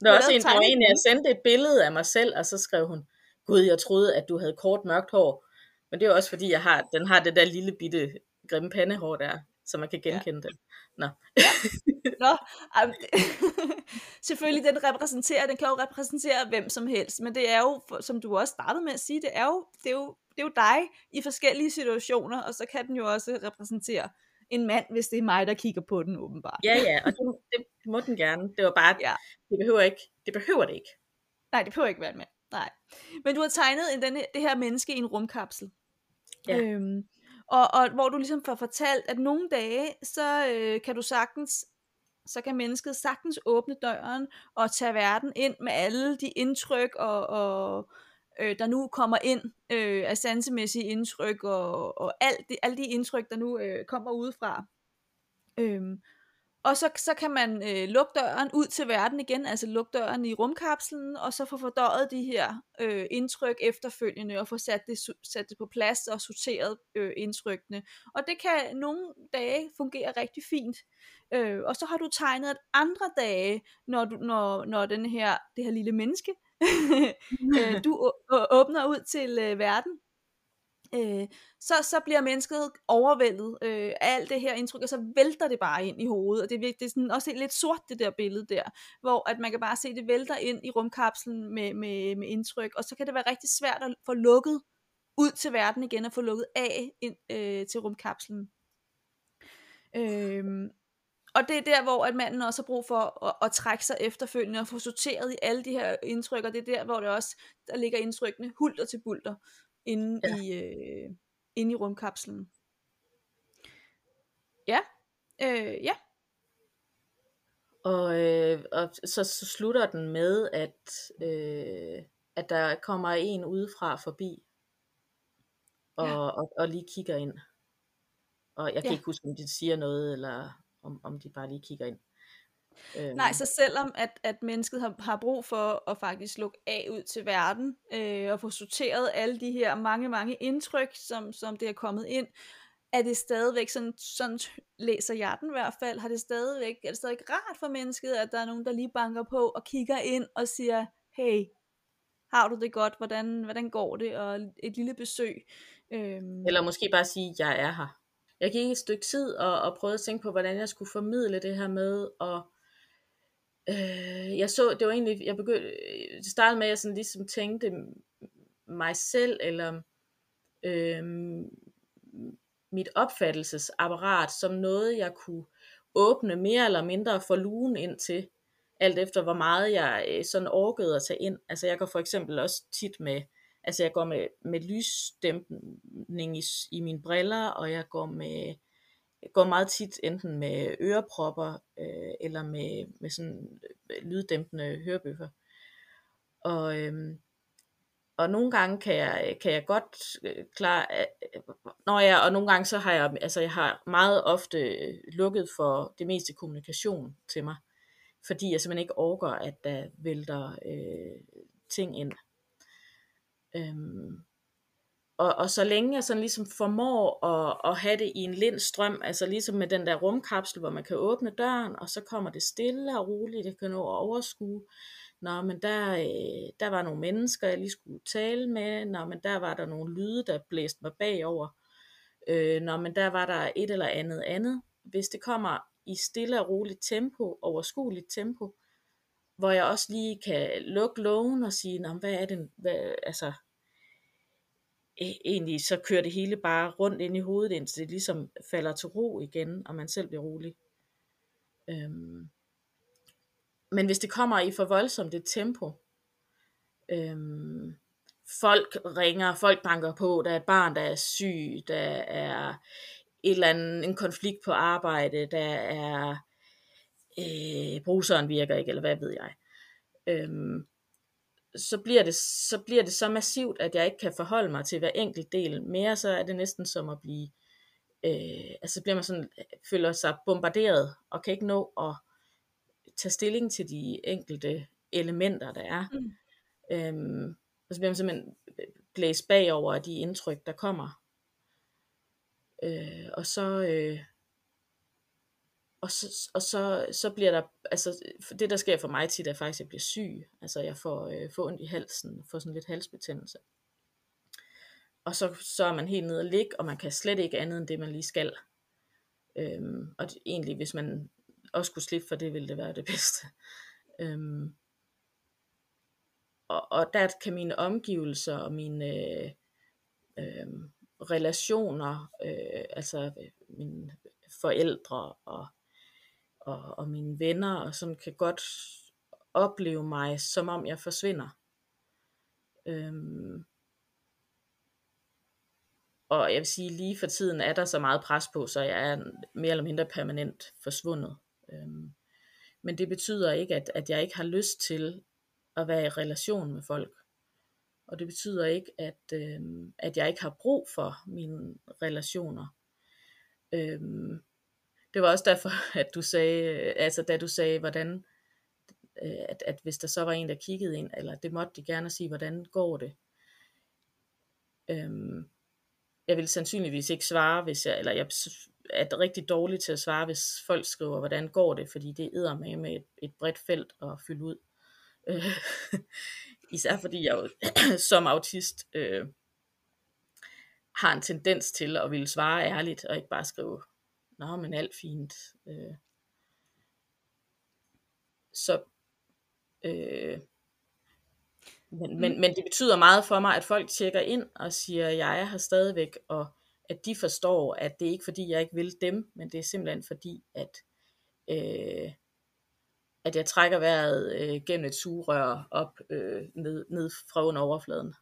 Der var også en, der var en, jeg sendte et billede af mig selv, og så skrev hun, Gud, jeg troede, at du havde kort mørkt hår. Men det er også fordi, jeg har, den har det der lille bitte grimme pandehår der, så man kan genkende ja. det. Nå. Ja. Nå, um, selvfølgelig den repræsenterer, den kan jo repræsentere hvem som helst, men det er jo, som du også startede med at sige, det er jo, det er jo, det er jo dig i forskellige situationer, og så kan den jo også repræsentere en mand, hvis det er mig, der kigger på den åbenbart. Ja, ja, og det, det må den gerne. Det var bare, ja. det behøver ikke, det behøver det ikke. Nej, det behøver ikke være en mand. Nej. Men du har tegnet en, denne, det her menneske i en rumkapsel. Ja. Øhm, og, og hvor du ligesom får fortalt, at nogle dage, så øh, kan du sagtens, så kan mennesket sagtens åbne døren og tage verden ind med alle de indtryk og, og øh, der nu kommer ind øh, af sansemæssige indtryk og, og alt det, alle de indtryk, der nu øh, kommer udefra. Øhm, og så, så kan man øh, lukke døren ud til verden igen, altså lukke døren i rumkapslen, og så få fordøjet de her øh, indtryk efterfølgende, og få sat det, sat det på plads og sorteret øh, indtrykkene. Og det kan nogle dage fungere rigtig fint. Øh, og så har du tegnet andre dage, når, du, når, når den her, det her lille menneske, øh, du åbner ud til øh, verden, øh, så, så bliver mennesket overvældet øh, af alt det her indtryk, og så vælter det bare ind i hovedet, og det, det er sådan også lidt sort det der billede der, hvor at man kan bare se, det vælter ind i rumkapslen med, med, med indtryk, og så kan det være rigtig svært at få lukket ud til verden igen, og få lukket af ind, øh, til rumkapslen. Øh, og det er der, hvor at manden også har brug for at, at trække sig efterfølgende og få sorteret i alle de her indtryk, og det er der, hvor det også, der ligger indtrykkene hulter til bulter inde, ja. i, øh, inde i rumkapslen. Ja, øh, ja. Og, øh, og så, så slutter den med, at, øh, at der kommer en udefra forbi, og, ja. og, og lige kigger ind. Og jeg kan ja. ikke huske, om de siger noget, eller om, om de bare lige kigger ind. Øhm. Nej, så selvom at, at mennesket har, har brug for at faktisk lukke af ud til verden, øh, og få sorteret alle de her mange, mange indtryk, som, som det er kommet ind, er det stadigvæk, sådan, sådan læser jeg den i hvert fald, har det stadigvæk, er det stadig rart for mennesket, at der er nogen, der lige banker på og kigger ind og siger, hey, har du det godt, hvordan, hvordan går det, og et lille besøg. Øhm. Eller måske bare sige, jeg er her. Jeg gik et stykke tid og, og prøvede at tænke på, hvordan jeg skulle formidle det her med, og øh, jeg så, det var egentlig, jeg begyndte, øh, det startede med, at jeg sådan ligesom tænkte mig selv, eller øh, mit opfattelsesapparat som noget, jeg kunne åbne mere eller mindre for lugen ind til, alt efter hvor meget jeg øh, sådan orkede at tage ind. Altså jeg går for eksempel også tit med, altså jeg går med, med lysdæmpning i, i mine briller, og jeg går med, jeg går meget tit enten med ørepropper, øh, eller med, med sådan øh, lyddæmpende hørebøffer. Og, øhm, og nogle gange kan jeg, kan jeg godt øh, klare, øh, øh når jeg, og nogle gange så har jeg, altså jeg har meget ofte lukket for det meste kommunikation til mig, fordi jeg simpelthen ikke orker, at der vælter øh, ting ind. Øhm, og, og så længe jeg sådan ligesom formår at, at have det i en lind strøm, altså ligesom med den der rumkapsel, hvor man kan åbne døren, og så kommer det stille og roligt, det kan nå at overskue, Nå, men der, øh, der var nogle mennesker, jeg lige skulle tale med. Nå, men der var der nogle lyde, der blæste mig bagover. Øh, nå, men der var der et eller andet andet. Hvis det kommer i stille og roligt tempo, overskueligt tempo, hvor jeg også lige kan lukke lågen og sige, Nå, hvad er det, hvad, altså, e- egentlig så kører det hele bare rundt ind i hovedet, indtil det ligesom falder til ro igen, og man selv bliver rolig. Øhm, men hvis det kommer i for voldsomt et tempo, øhm, folk ringer, folk banker på, der er et barn, der er syg, der er et eller andet, en konflikt på arbejde, der er øh, bruseren virker ikke, eller hvad ved jeg. Øhm, så bliver, det, så bliver det så massivt, at jeg ikke kan forholde mig til hver enkelt del. Mere så er det næsten som at blive, øh, altså bliver man sådan, føler sig bombarderet, og kan ikke nå at tage stilling til de enkelte elementer, der er. Mm. Øhm, og så bliver man simpelthen blæst bagover af de indtryk, der kommer. Øh, og så... Øh, og så, og så, så bliver der, altså det der sker for mig tit er faktisk, at jeg bliver syg. Altså jeg får, øh, får ondt i halsen, får sådan lidt halsbetændelse. Og så, så er man helt nede og ligge, og man kan slet ikke andet end det, man lige skal. Øhm, og det, egentlig, hvis man også kunne slippe for det, ville det være det bedste. Øhm, og, og der kan mine omgivelser og mine øh, øh, relationer, øh, altså øh, mine forældre og, og, og mine venner, og sådan kan godt opleve mig, som om jeg forsvinder. Øhm, og jeg vil sige, lige for tiden er der så meget pres på, så jeg er mere eller mindre permanent forsvundet. Øhm, men det betyder ikke, at, at jeg ikke har lyst til at være i relation med folk. Og det betyder ikke, at, øhm, at jeg ikke har brug for mine relationer. Øhm, det var også derfor, at du sagde, øh, altså da du sagde, hvordan, øh, at, at hvis der så var en, der kiggede ind, eller det måtte de gerne sige, hvordan går det? Øhm, jeg vil sandsynligvis ikke svare, hvis jeg, eller jeg er rigtig dårlig til at svare, hvis folk skriver, hvordan går det, fordi det æder med med et, et bredt felt at fylde ud. Øh, især fordi jeg jo som autist øh, har en tendens til at ville svare ærligt, og ikke bare skrive, nå, men alt fint. Øh, så øh, men, men, men det betyder meget for mig, at folk tjekker ind og siger, at jeg er her stadigvæk, og at de forstår, at det ikke er fordi, jeg ikke vil dem, men det er simpelthen fordi, at, øh, at jeg trækker vejret øh, gennem et sugerør op øh, ned, ned fra under overfladen.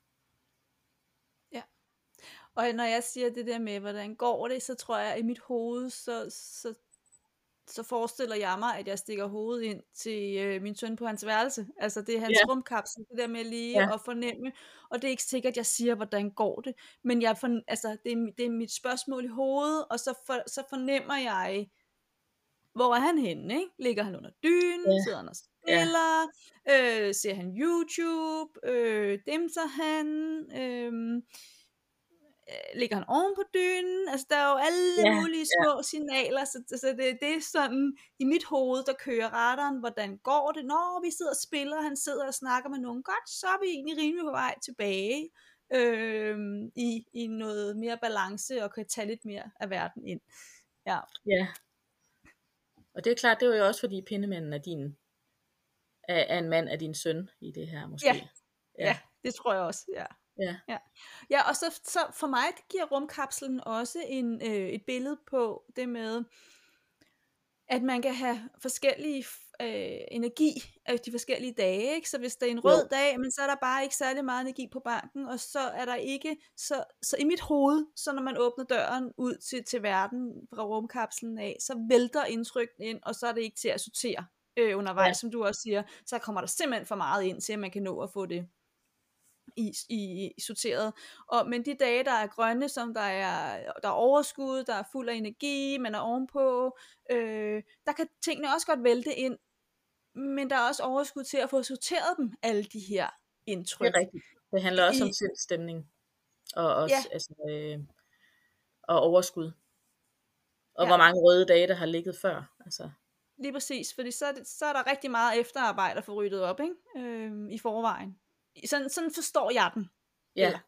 Og når jeg siger det der med, hvordan går det, så tror jeg, at i mit hoved, så, så så forestiller jeg mig, at jeg stikker hovedet ind til øh, min søn på hans værelse. Altså det er hans Ja. rumkapsel, det der med lige Ja. at fornemme. Og det er ikke sikkert, at jeg siger, hvordan går det. Men jeg for, altså, det, er, det er mit spørgsmål i hovedet, og så, for, så fornemmer jeg, hvor er han henne, ikke? Ligger han under dynen? Ja. Sidder han og spiller? Øh, ser han YouTube? Øh, dimser han? Øh, ligger han oven på dynen? Altså, der er jo alle Ja, mulige små signaler, så, så det, det er sådan, i mit hoved, der kører radaren, hvordan går det? Når vi sidder og spiller, han sidder og snakker med nogen, godt, så er vi egentlig rimelig på vej tilbage øh, i, i noget mere balance, og kan tage lidt mere af verden ind. Ja, Ja. Og det er klart, det var jo også fordi pindemanden er din, er, er en mand af din søn i det her måske. Ja. ja, det tror jeg også, ja. Ja. Ja, ja og så, så for mig giver rumkapslen også en, øh, et billede på det med, at man kan have forskellige øh, energi af de forskellige dage. Ikke? Så hvis det er en rød Jo. dag, men så er der bare ikke særlig meget energi på banken, og så er der ikke, så, så i mit hoved, så når man åbner døren ud til, til verden fra rumkapslen af, så vælter indtrykken ind, og så er det ikke til at sortere øh, undervejs, Ja. ja. som du også siger, så kommer der simpelthen for meget ind til, at man kan nå at få det i, i, i sorteret. Og, men de dage, der er grønne, som der er, der er overskud, der er fuld af energi, man er ovenpå, øh, der kan tingene også godt vælte ind, men der er også overskud til at få sorteret dem, alle de her Det indtryk. er rigtigt. Det handler også om I- sindsstemning. Og også Ja. altså, øh, og overskud. Og Ja. hvor mange røde dage, der har ligget før. Altså, Lige præcis, fordi så det, så er der rigtig meget efterarbejde at få ryddet op ikke? Øh, i forvejen. Sådan, sådan forstår jeg den. ja. Eller-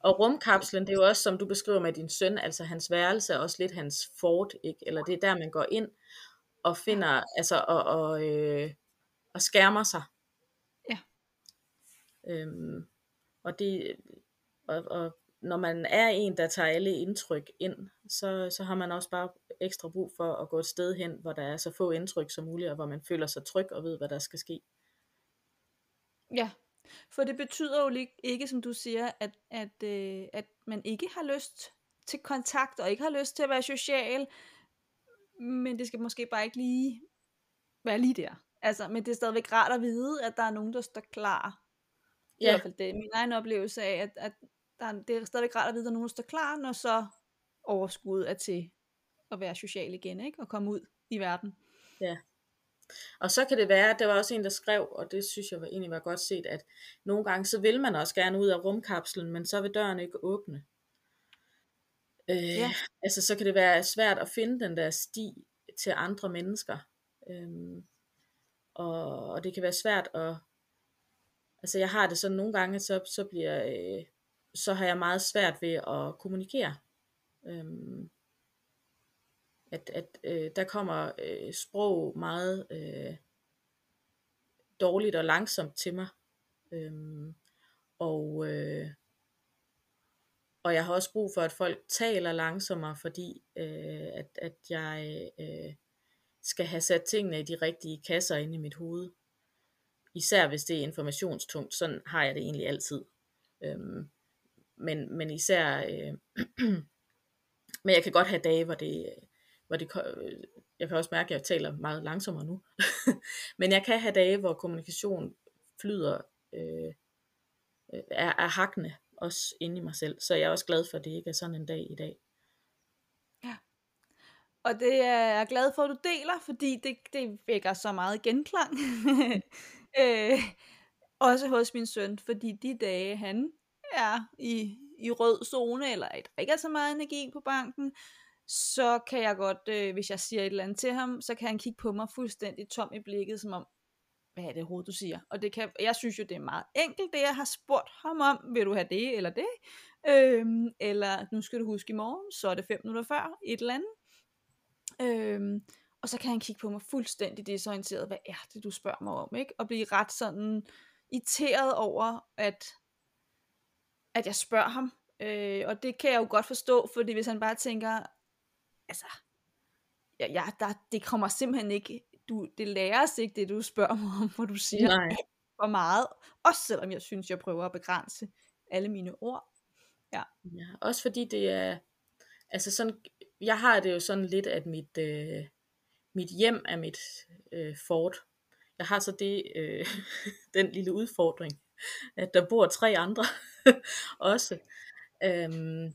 Og rumkapslen, det er jo også, som du beskriver med din søn, altså hans værelse er også lidt hans fort, ikke? Eller det er der, man går ind og finder, altså, og, og, øh, og skærmer sig. Ja. Øhm, og det, og, og når man er en, der tager alle indtryk ind, så, så har man også bare ekstra brug for at gå et sted hen, hvor der er så få indtryk som muligt, og hvor man føler sig tryg og ved, hvad der skal ske. Ja, for det betyder jo ikke, som du siger, at, at, øh, at man ikke har lyst til kontakt, og ikke har lyst til at være social, men det skal måske bare ikke lige være lige der. Altså, men det er stadigvæk rart at vide, at der er nogen, der står klar. Er i Ja. hvert fald det, min egen oplevelse af, at, at der er, det er stadigvæk rart at vide, at der er nogen, der står klar, når så overskuddet er til at være social igen, ikke? Og komme ud i verden. Og så kan det være, der var også en, der skrev, og det synes jeg var, egentlig var godt set, at nogle gange så vil man også gerne ud af rumkapslen, men så vil døren ikke åbne. Øh, Ja. Altså så kan det være svært at finde den der sti til andre mennesker. Øhm, og, og det kan være svært at, altså jeg har det sådan nogle gange, så, så bliver, øh, så har jeg meget svært ved at kommunikere. Øhm, at, at øh, der kommer øh, sprog meget øh, dårligt og langsomt til mig. Øhm, og, øh, og jeg har også brug for, at folk taler langsommere, fordi øh, at, at jeg øh, skal have sat tingene i de rigtige kasser inde i mit hoved. Især hvis det er informationstungt, sådan har jeg det egentlig altid. Øhm, men, men især, øh, men jeg kan godt have dage, hvor det, hvor det, øh, jeg kan også mærke, at jeg taler meget langsommere nu. men jeg kan have dage, hvor kommunikation flyder, øh, øh, er, er hakkende, også inde i mig selv. Så jeg er også glad for, at det ikke er sådan en dag i dag. Ja, Og det er jeg glad for, at du deler, fordi det, det vækker så meget genklang. øh, også hos min søn, fordi de dage, han er i, i rød zone, eller ikke er så meget energi på banken, så kan jeg godt, øh, hvis jeg siger et eller andet til ham, så kan han kigge på mig fuldstændig tom i blikket, som om, hvad er det overhovedet, du siger? Og det kan, jeg synes jo, det er meget enkelt, det jeg har spurgt ham om, vil du have det eller det? Øhm, eller nu skal du huske i morgen, så er det fem minutter før, et eller andet. Øhm, og så kan han kigge på mig fuldstændig desorienteret, hvad er det, du spørger mig om, ikke? Og blive ret sådan irriteret over, at, at jeg spørger ham. Øh, og det kan jeg jo godt forstå, fordi hvis han bare tænker, altså, ja, ja, der, det kommer simpelthen ikke, du, det læres ikke, det du spørger mig om, hvor du siger Nej. for meget. Også selvom jeg synes, jeg prøver at begrænse alle mine ord. Ja, også fordi det er, altså sådan, jeg har det jo sådan lidt, at mit, øh, mit hjem er mit øh, fort. Jeg har så det, øh, den lille udfordring, at der bor tre andre også. Øhm,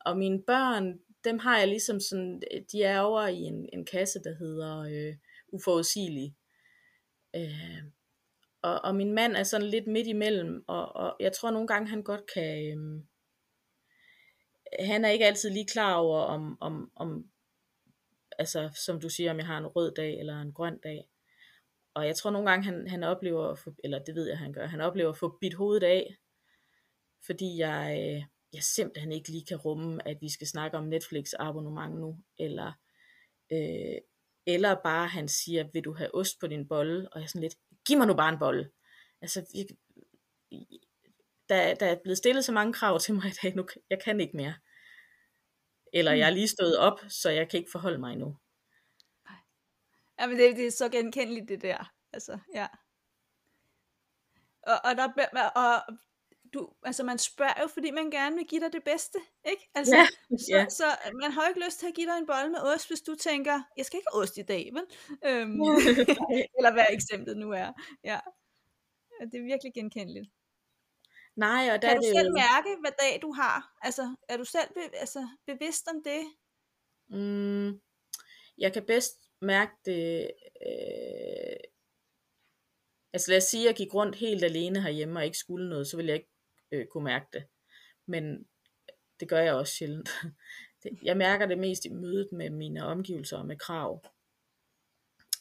og mine børn, dem har jeg ligesom sådan, øh, de er over i en, en kasse, der hedder øh, uforudsigelig. Øh, og, og min mand er sådan lidt midt imellem, og, og jeg tror nogle gange, han godt kan... Øh, han er ikke altid lige klar over, om, om, om altså som du siger, om jeg har en rød dag eller en grøn dag. Og jeg tror nogle gange, han, han oplever, eller det ved jeg, han gør, han oplever at få bit hovedet af, fordi jeg, øh, jeg simpelthen ikke lige kan rumme, at vi skal snakke om Netflix abonnement nu, eller, øh, eller bare han siger, vil du have ost på din bolle, og jeg er sådan lidt, giv mig nu bare en bolle. Altså, jeg, der, der er blevet stillet så mange krav til mig i dag, nu, jeg kan ikke mere. Eller jeg er mm. lige stået op, så jeg kan ikke forholde mig endnu. Ja, men det, det er så genkendeligt det der. Altså, ja. Og, og, der, og du, altså man spørger jo, fordi man gerne vil give dig det bedste, ikke? Altså, ja, så, ja. så man har jo ikke lyst til at give dig en bolle med ost, hvis du tænker, jeg skal ikke have ost i dag, vel? Øhm, eller hvad eksemplet nu er. Ja. Det er virkelig genkendeligt. Nej, og der kan du det selv jo... mærke, hvad dag du har? Altså, er du selv be- altså, bevidst om det? Mm, jeg kan bedst mærke det... Øh... Altså lad os sige, at jeg gik rundt helt alene herhjemme og ikke skulle noget, så ville jeg ikke øh, kunne mærke det. Men det gør jeg også sjældent. Jeg mærker det mest i mødet med mine omgivelser og med krav.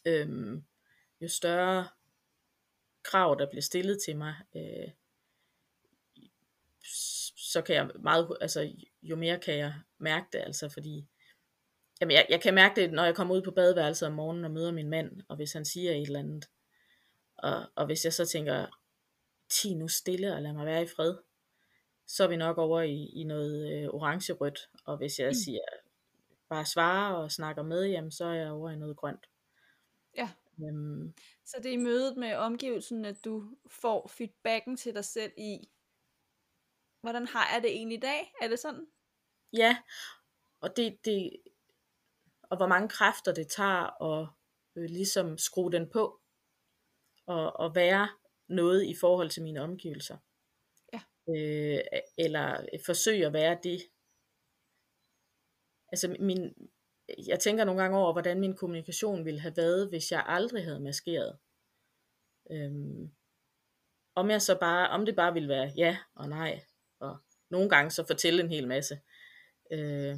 Øhm, jo større krav, der bliver stillet til mig, øh, så kan jeg meget, altså jo mere kan jeg mærke det, altså fordi, jamen jeg, jeg kan mærke det, når jeg kommer ud på badeværelset om morgenen og møder min mand, og hvis han siger et eller andet, og, og hvis jeg så tænker, ti nu stille og lad mig være i fred, så er vi nok over i, i noget øh, orange-rødt, og hvis jeg mm. siger, bare svarer og snakker med, jamen så er jeg over i noget grønt. Ja. Øhm, så det er i mødet med omgivelsen, at du får feedbacken til dig selv i, hvordan har jeg det egentlig i dag? Er det sådan? Ja, og det, det og hvor mange kræfter det tager at øh, ligesom skrue den på, og, og være noget i forhold til mine omgivelser. Ja. Øh, eller forsøge at være det. Altså min, jeg tænker nogle gange over, hvordan min kommunikation ville have været, hvis jeg aldrig havde maskeret. Øhm, om jeg så bare, om det bare ville være ja og nej, og nogle gange så fortælle en hel masse. Øh,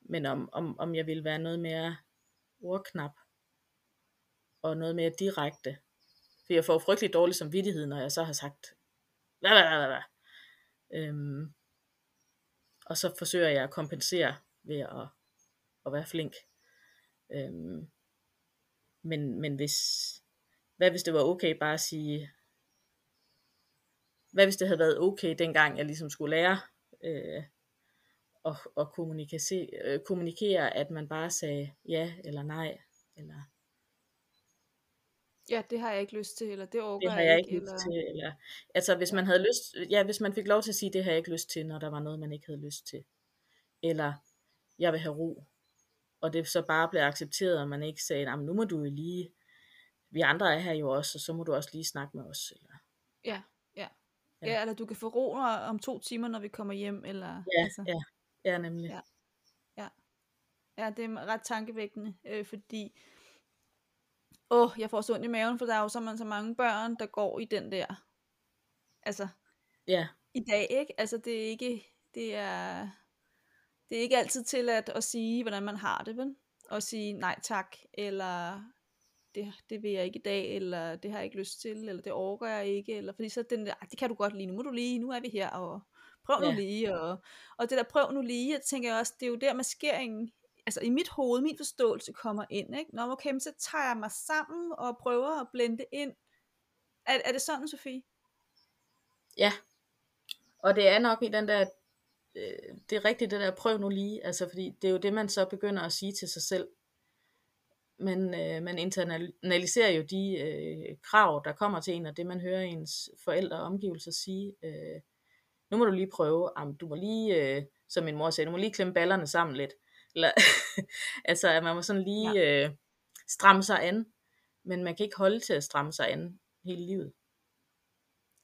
men om, om, om jeg ville være noget mere ordknap, og noget mere direkte. For jeg får frygtelig dårlig samvittighed, når jeg så har sagt, hvad, hvad, hvad, hvad. Øhm, og så forsøger jeg at kompensere ved at, at være flink. Øhm, men, men hvis, hvad hvis det var okay bare at sige, hvad hvis det havde været okay, dengang jeg ligesom skulle lære øh, at, at kommunikere, øh, kommunikere, at man bare sagde ja eller nej, eller Ja, det har jeg ikke lyst til, eller det overgår det har jeg ikke, ikke lyst eller... til, eller, altså hvis man havde lyst, ja, hvis man fik lov til at sige, det har jeg ikke lyst til, når der var noget, man ikke havde lyst til, eller jeg vil have ro, og det så bare blev accepteret, og man ikke sagde, nu må du jo lige, vi andre er her jo også, og så må du også lige snakke med os, eller ja. Ja. ja, eller du kan få ro om to timer, når vi kommer hjem, eller... Ja, altså. ja, ja nemlig. Ja. ja. Ja, det er ret tankevækkende, øh, fordi... Åh, jeg får så ondt i maven, for der er jo så, så mange børn, der går i den der... Altså... Ja. I dag, ikke? Altså, det er ikke... Det er... Det er ikke altid tilladt at sige, hvordan man har det, vel? Og sige nej tak, eller det, det vil jeg ikke i dag, eller det har jeg ikke lyst til, eller det overgår jeg ikke, eller fordi så den der, det kan du godt lige, nu må du lige, nu er vi her, og prøv nu ja. lige, og, og det der prøv nu lige, jeg tænker også, det er jo der maskeringen, altså i mit hoved, min forståelse kommer ind, ikke? Nå, okay, så tager jeg mig sammen, og prøver at blende ind. Er, er det sådan, Sofie? Ja, og det er nok i den der, øh, det er rigtigt det der, prøv nu lige, altså fordi det er jo det, man så begynder at sige til sig selv, Men øh, man internaliserer jo de øh, krav, der kommer til en, og det man hører ens forældre og omgivelser sige. Øh, nu må du lige prøve, am, du må lige, øh, som min mor sagde, du må lige klemme ballerne sammen lidt. Eller, altså, at man må sådan lige, ja. øh, stramme sig an, men man kan ikke holde til at stramme sig an hele livet.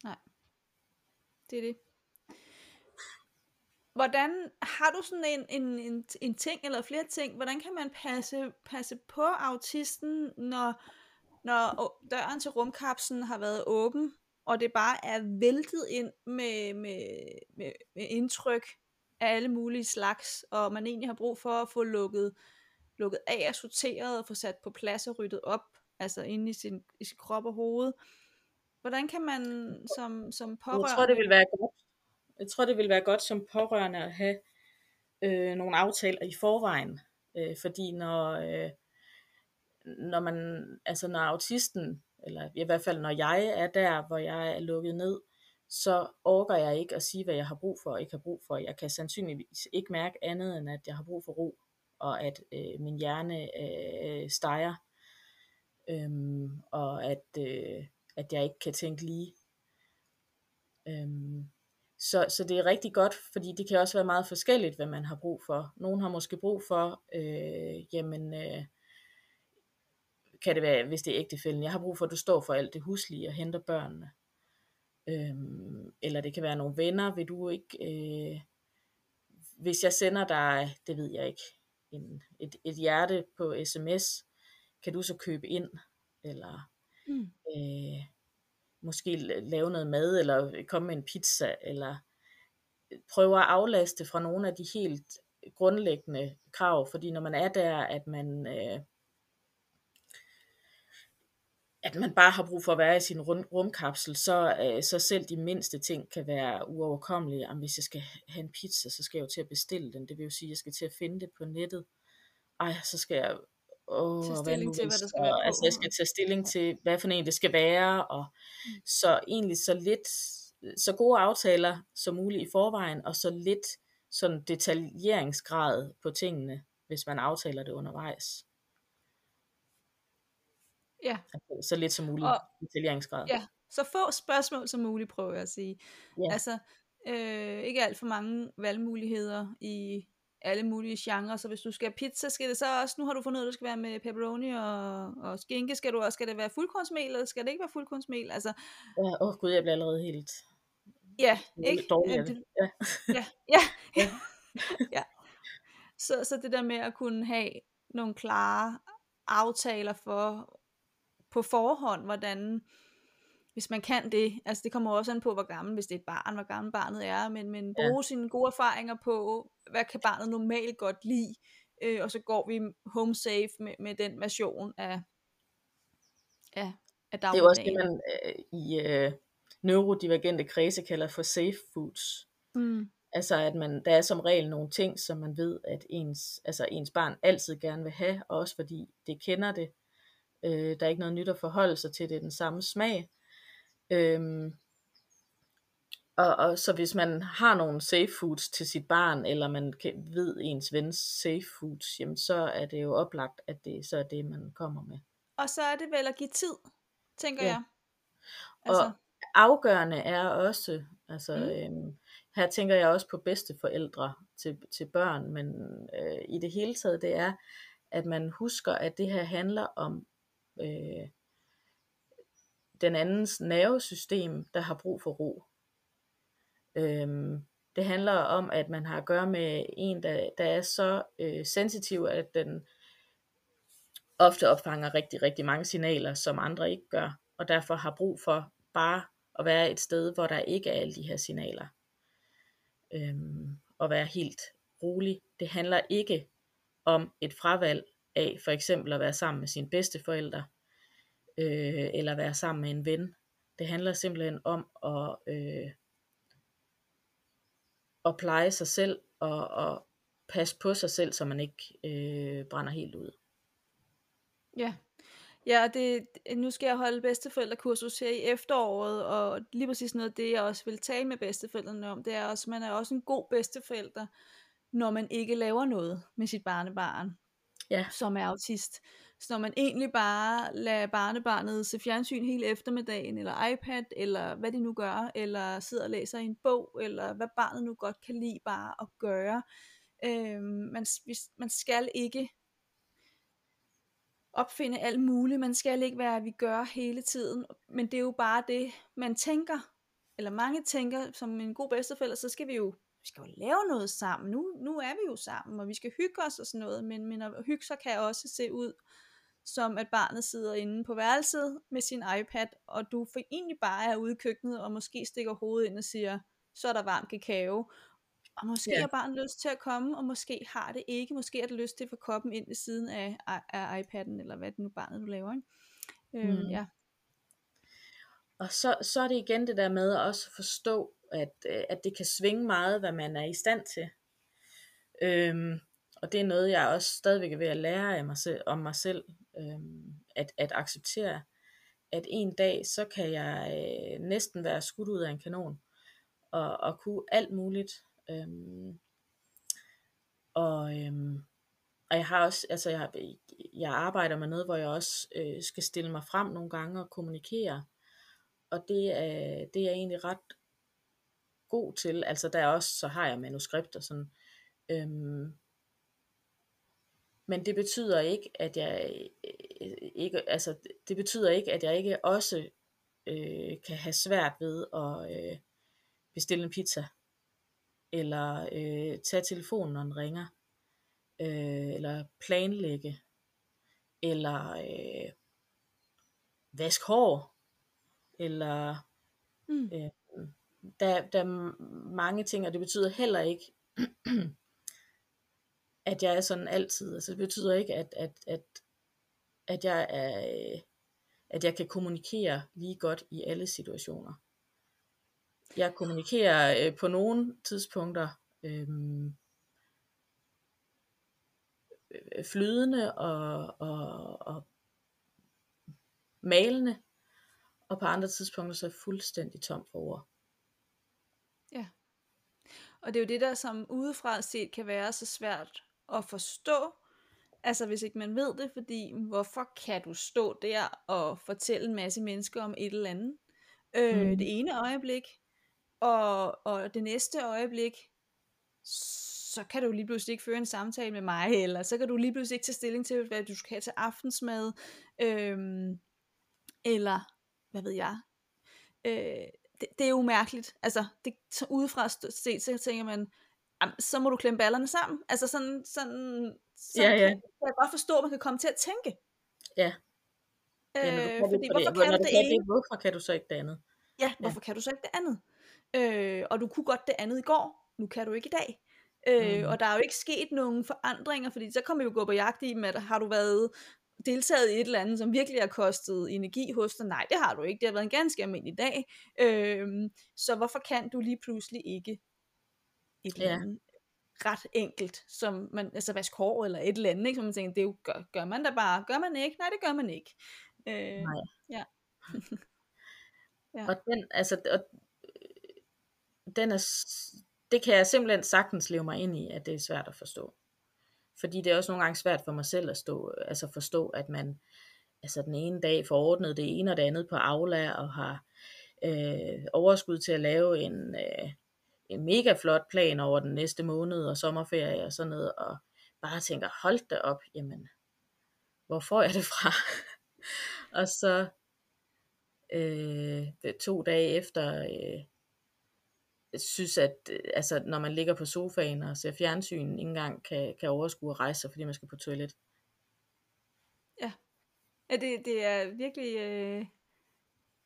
Nej, det er det. Hvordan har du sådan en, en, en, en ting eller flere ting, hvordan kan man passe, passe på autisten, når, når døren til rumkapslen har været åben, og det bare er væltet ind med, med, med, med indtryk af alle mulige slags, og man egentlig har brug for at få lukket, lukket af og sorteret og få sat på plads og ryddet op, altså inde i sin, i sin krop og hoved. Hvordan kan man som, som pårørende... Jeg tror, det vil være godt. Jeg tror, det vil være godt som pårørende at have øh, nogle aftaler i forvejen. Øh, fordi når, øh, når man, altså når autisten, eller i hvert fald når jeg er der, hvor jeg er lukket ned, så orker jeg ikke at sige, hvad jeg har brug for og ikke har brug for. Jeg kan sandsynligvis ikke mærke andet, end at jeg har brug for ro, og at øh, min hjerne øh, steger, øhm, og at, øh, at jeg ikke kan tænke lige. Øhm, så, så det er rigtig godt, fordi det kan også være meget forskelligt, hvad man har brug for. Nogle har måske brug for, øh, jamen, øh, kan det være, hvis det er ægtefælden, jeg har brug for, at du står for alt det huslige og henter børnene. Øhm, eller det kan være nogle venner, vil du ikke, øh, hvis jeg sender dig, det ved jeg ikke, en, et, et hjerte på sms, kan du så købe ind, eller mm. øh, måske lave noget mad, eller komme med en pizza, eller prøve at aflaste fra nogle af de helt grundlæggende krav, fordi når man er der, at man øh, at man bare har brug for at være i sin rum, rumkapsel, så, øh, så selv de mindste ting kan være uoverkommelige. Jamen, hvis jeg skal have en pizza, så skal jeg jo til at bestille den. Det vil jo sige, at jeg skal til at finde det på nettet. Ej, så skal jeg åh, tage stilling til, hvad der skal og, være på. Altså, jeg skal tage stilling til, hvad for en det skal være. Og, mm. Så egentlig så lidt, så gode aftaler som muligt i forvejen, og så lidt sådan detaljeringsgrad på tingene, hvis man aftaler det undervejs. Ja. Altså, så lidt som muligt og, detaljeringsgrad. Ja, så få spørgsmål som muligt, prøver jeg at sige. Ja. Altså, øh, ikke alt for mange valgmuligheder i alle mulige genrer, så hvis du skal have pizza, skal det så også, nu har du fundet ud af, at det skal være med pepperoni og, og skinke, skal, du også, skal det være fuldkornsmel, eller skal det ikke være fuldkornsmel? Altså, ja, åh oh, gud, jeg bliver allerede helt ja, ikke? dårlig det. Ja. ja, ja. ja. ja. Så, så det der med at kunne have nogle klare aftaler for, på forhånd, hvordan, hvis man kan det, altså det kommer også an på, hvor gammel, hvis det er et barn, hvor gammel barnet er, men, men bruge ja. sine gode erfaringer på, hvad kan barnet normalt godt lide, øh, og så går vi home safe med, med den version af, af, af dagligdagen. Det er også det, man øh, i øh, neurodivergente kredse kalder for safe foods. Mm. Altså at man, der er som regel nogle ting, som man ved, at ens, altså ens barn altid gerne vil have, også fordi det kender det, Øh, der er ikke noget nyt at forholde sig til, det er den samme smag. Øhm, og, og så hvis man har nogle safe foods til sit barn, eller man kan, ved ens vens safe foods, jamen så er det jo oplagt, at det så er det, man kommer med. Og så er det vel at give tid, tænker ja. jeg. Altså. Og afgørende er også, altså mm. øhm, her tænker jeg også på bedste forældre til, til børn, men øh, i det hele taget, det er, at man husker, at det her handler om øh, den andens nervesystem, der har brug for ro. Øhm, det handler om, at man har at gøre med en, der, der er så øh, sensitiv, at den ofte opfanger rigtig, rigtig mange signaler, som andre ikke gør, og derfor har brug for bare at være et sted, hvor der ikke er alle de her signaler. Øhm, og være helt rolig. Det handler ikke om et fravalg af for eksempel at være sammen med sine bedsteforældre, øh, eller være sammen med en ven. Det handler simpelthen om at, øh, at pleje sig selv og, og passe på sig selv, så man ikke øh, brænder helt ud. Ja, Ja, det, nu skal jeg holde bedsteforældrekursus her i efteråret, og lige præcis noget af det, jeg også vil tale med bedsteforældrene om, det er også, at man er også en god bedsteforælder, når man ikke laver noget med sit barnebarn ja. som er autist. Så når man egentlig bare lader barnebarnet se fjernsyn hele eftermiddagen, eller iPad, eller hvad de nu gør, eller sidder og læser i en bog, eller hvad barnet nu godt kan lide bare at gøre. Øhm, man, man skal ikke opfinde alt muligt. Man skal ikke være, at vi gør hele tiden. Men det er jo bare det, man tænker. Eller mange tænker, som en god bedsteforælder, så skal vi jo skal jo lave noget sammen. Nu, nu er vi jo sammen, og vi skal hygge os og sådan noget. Men, men at hygge sig kan også se ud som at barnet sidder inde på værelset med sin iPad, og du for egentlig bare er ude i køkkenet, og måske stikker hovedet ind og siger, så er der varm kakao, og måske ja. har barnet lyst til at komme, og måske har det ikke, måske er det lyst til at få koppen ind ved siden af, af iPad'en, eller hvad det nu barnet du laver, ikke? Øhm, mm. ja. Og så, så er det igen det der med at også forstå, at, øh, at det kan svinge meget, hvad man er i stand til. Øhm, og det er noget, jeg også stadigvæk er ved at lære af mig selv, om mig selv, øhm, at, at acceptere, at en dag, så kan jeg øh, næsten være skudt ud af en kanon, og, og kunne alt muligt. Øhm, og, øhm, og jeg har også, altså jeg, jeg arbejder med noget, hvor jeg også øh, skal stille mig frem nogle gange og kommunikere. Og det er, det er jeg egentlig ret god til. Altså der er også, så har jeg manuskript og sådan. Øhm, men det betyder ikke, at jeg øh, ikke, altså det betyder ikke, at jeg ikke også øh, kan have svært ved at øh, bestille en pizza, eller øh, tage telefonen, når den ringer, øh, eller planlægge, eller øh, vaske hår, eller mm. øh, der, der er mange ting, og det betyder heller ikke, at jeg er sådan altid. Altså det betyder ikke, at, at, at, at jeg er, øh, at jeg kan kommunikere lige godt i alle situationer. Jeg kommunikerer øh, på nogle tidspunkter øh, øh flydende og, og, og malende, og på andre tidspunkter så fuldstændig tom for ord. Og det er jo det der, som udefra set kan være så svært at forstå, altså hvis ikke man ved det, fordi hvorfor kan du stå der og fortælle en masse mennesker om et eller andet? Øh, mm. Det ene øjeblik, og, og det næste øjeblik, så kan du lige pludselig ikke føre en samtale med mig, eller så kan du lige pludselig ikke tage stilling til, hvad du skal have til aftensmad, øhm, eller hvad ved jeg. Øh, det, det er jo mærkeligt. Altså, det, så udefra set, så tænker man, så må du klemme ballerne sammen. Altså sådan, sådan, sådan ja, ja. Kan, jeg godt forstå, at man kan komme til at tænke. Ja. Øh, ja fordi, det, hvorfor kan du det hvorfor kan du så ikke det andet? Ja, hvorfor ja. kan du så ikke det andet? Øh, og du kunne godt det andet i går, nu kan du ikke i dag. Øh, mm. Og der er jo ikke sket nogen forandringer, fordi så kommer vi jo gå på jagt i, med, at har du været deltaget i et eller andet, som virkelig har kostet energi hos dig? Nej, det har du ikke. Det har været en ganske almindelig dag. Øh, så hvorfor kan du lige pludselig ikke et eller andet ja. ret enkelt, som man, altså vask hår eller et eller andet, ikke? som man tænker, det jo, gør, gør man da bare, gør man ikke? Nej, det gør man ikke. Øh, Nej. Ja. ja. Og den, altså, og, den er, det kan jeg simpelthen sagtens leve mig ind i, at det er svært at forstå. Fordi det er også nogle gange svært for mig selv at stå, altså forstå, at man altså den ene dag får ordnet det ene og det andet på Aula, og har øh, overskud til at lave en, øh, en mega flot plan over den næste måned og sommerferie og sådan noget, og bare tænker, hold da op, jamen, hvor får jeg det fra? og så øh, to dage efter, øh, synes, at øh, altså, når man ligger på sofaen og ser fjernsyn, ikke engang kan, kan overskue at rejse sig, fordi man skal på toilet. Ja, ja det, det er virkelig, øh,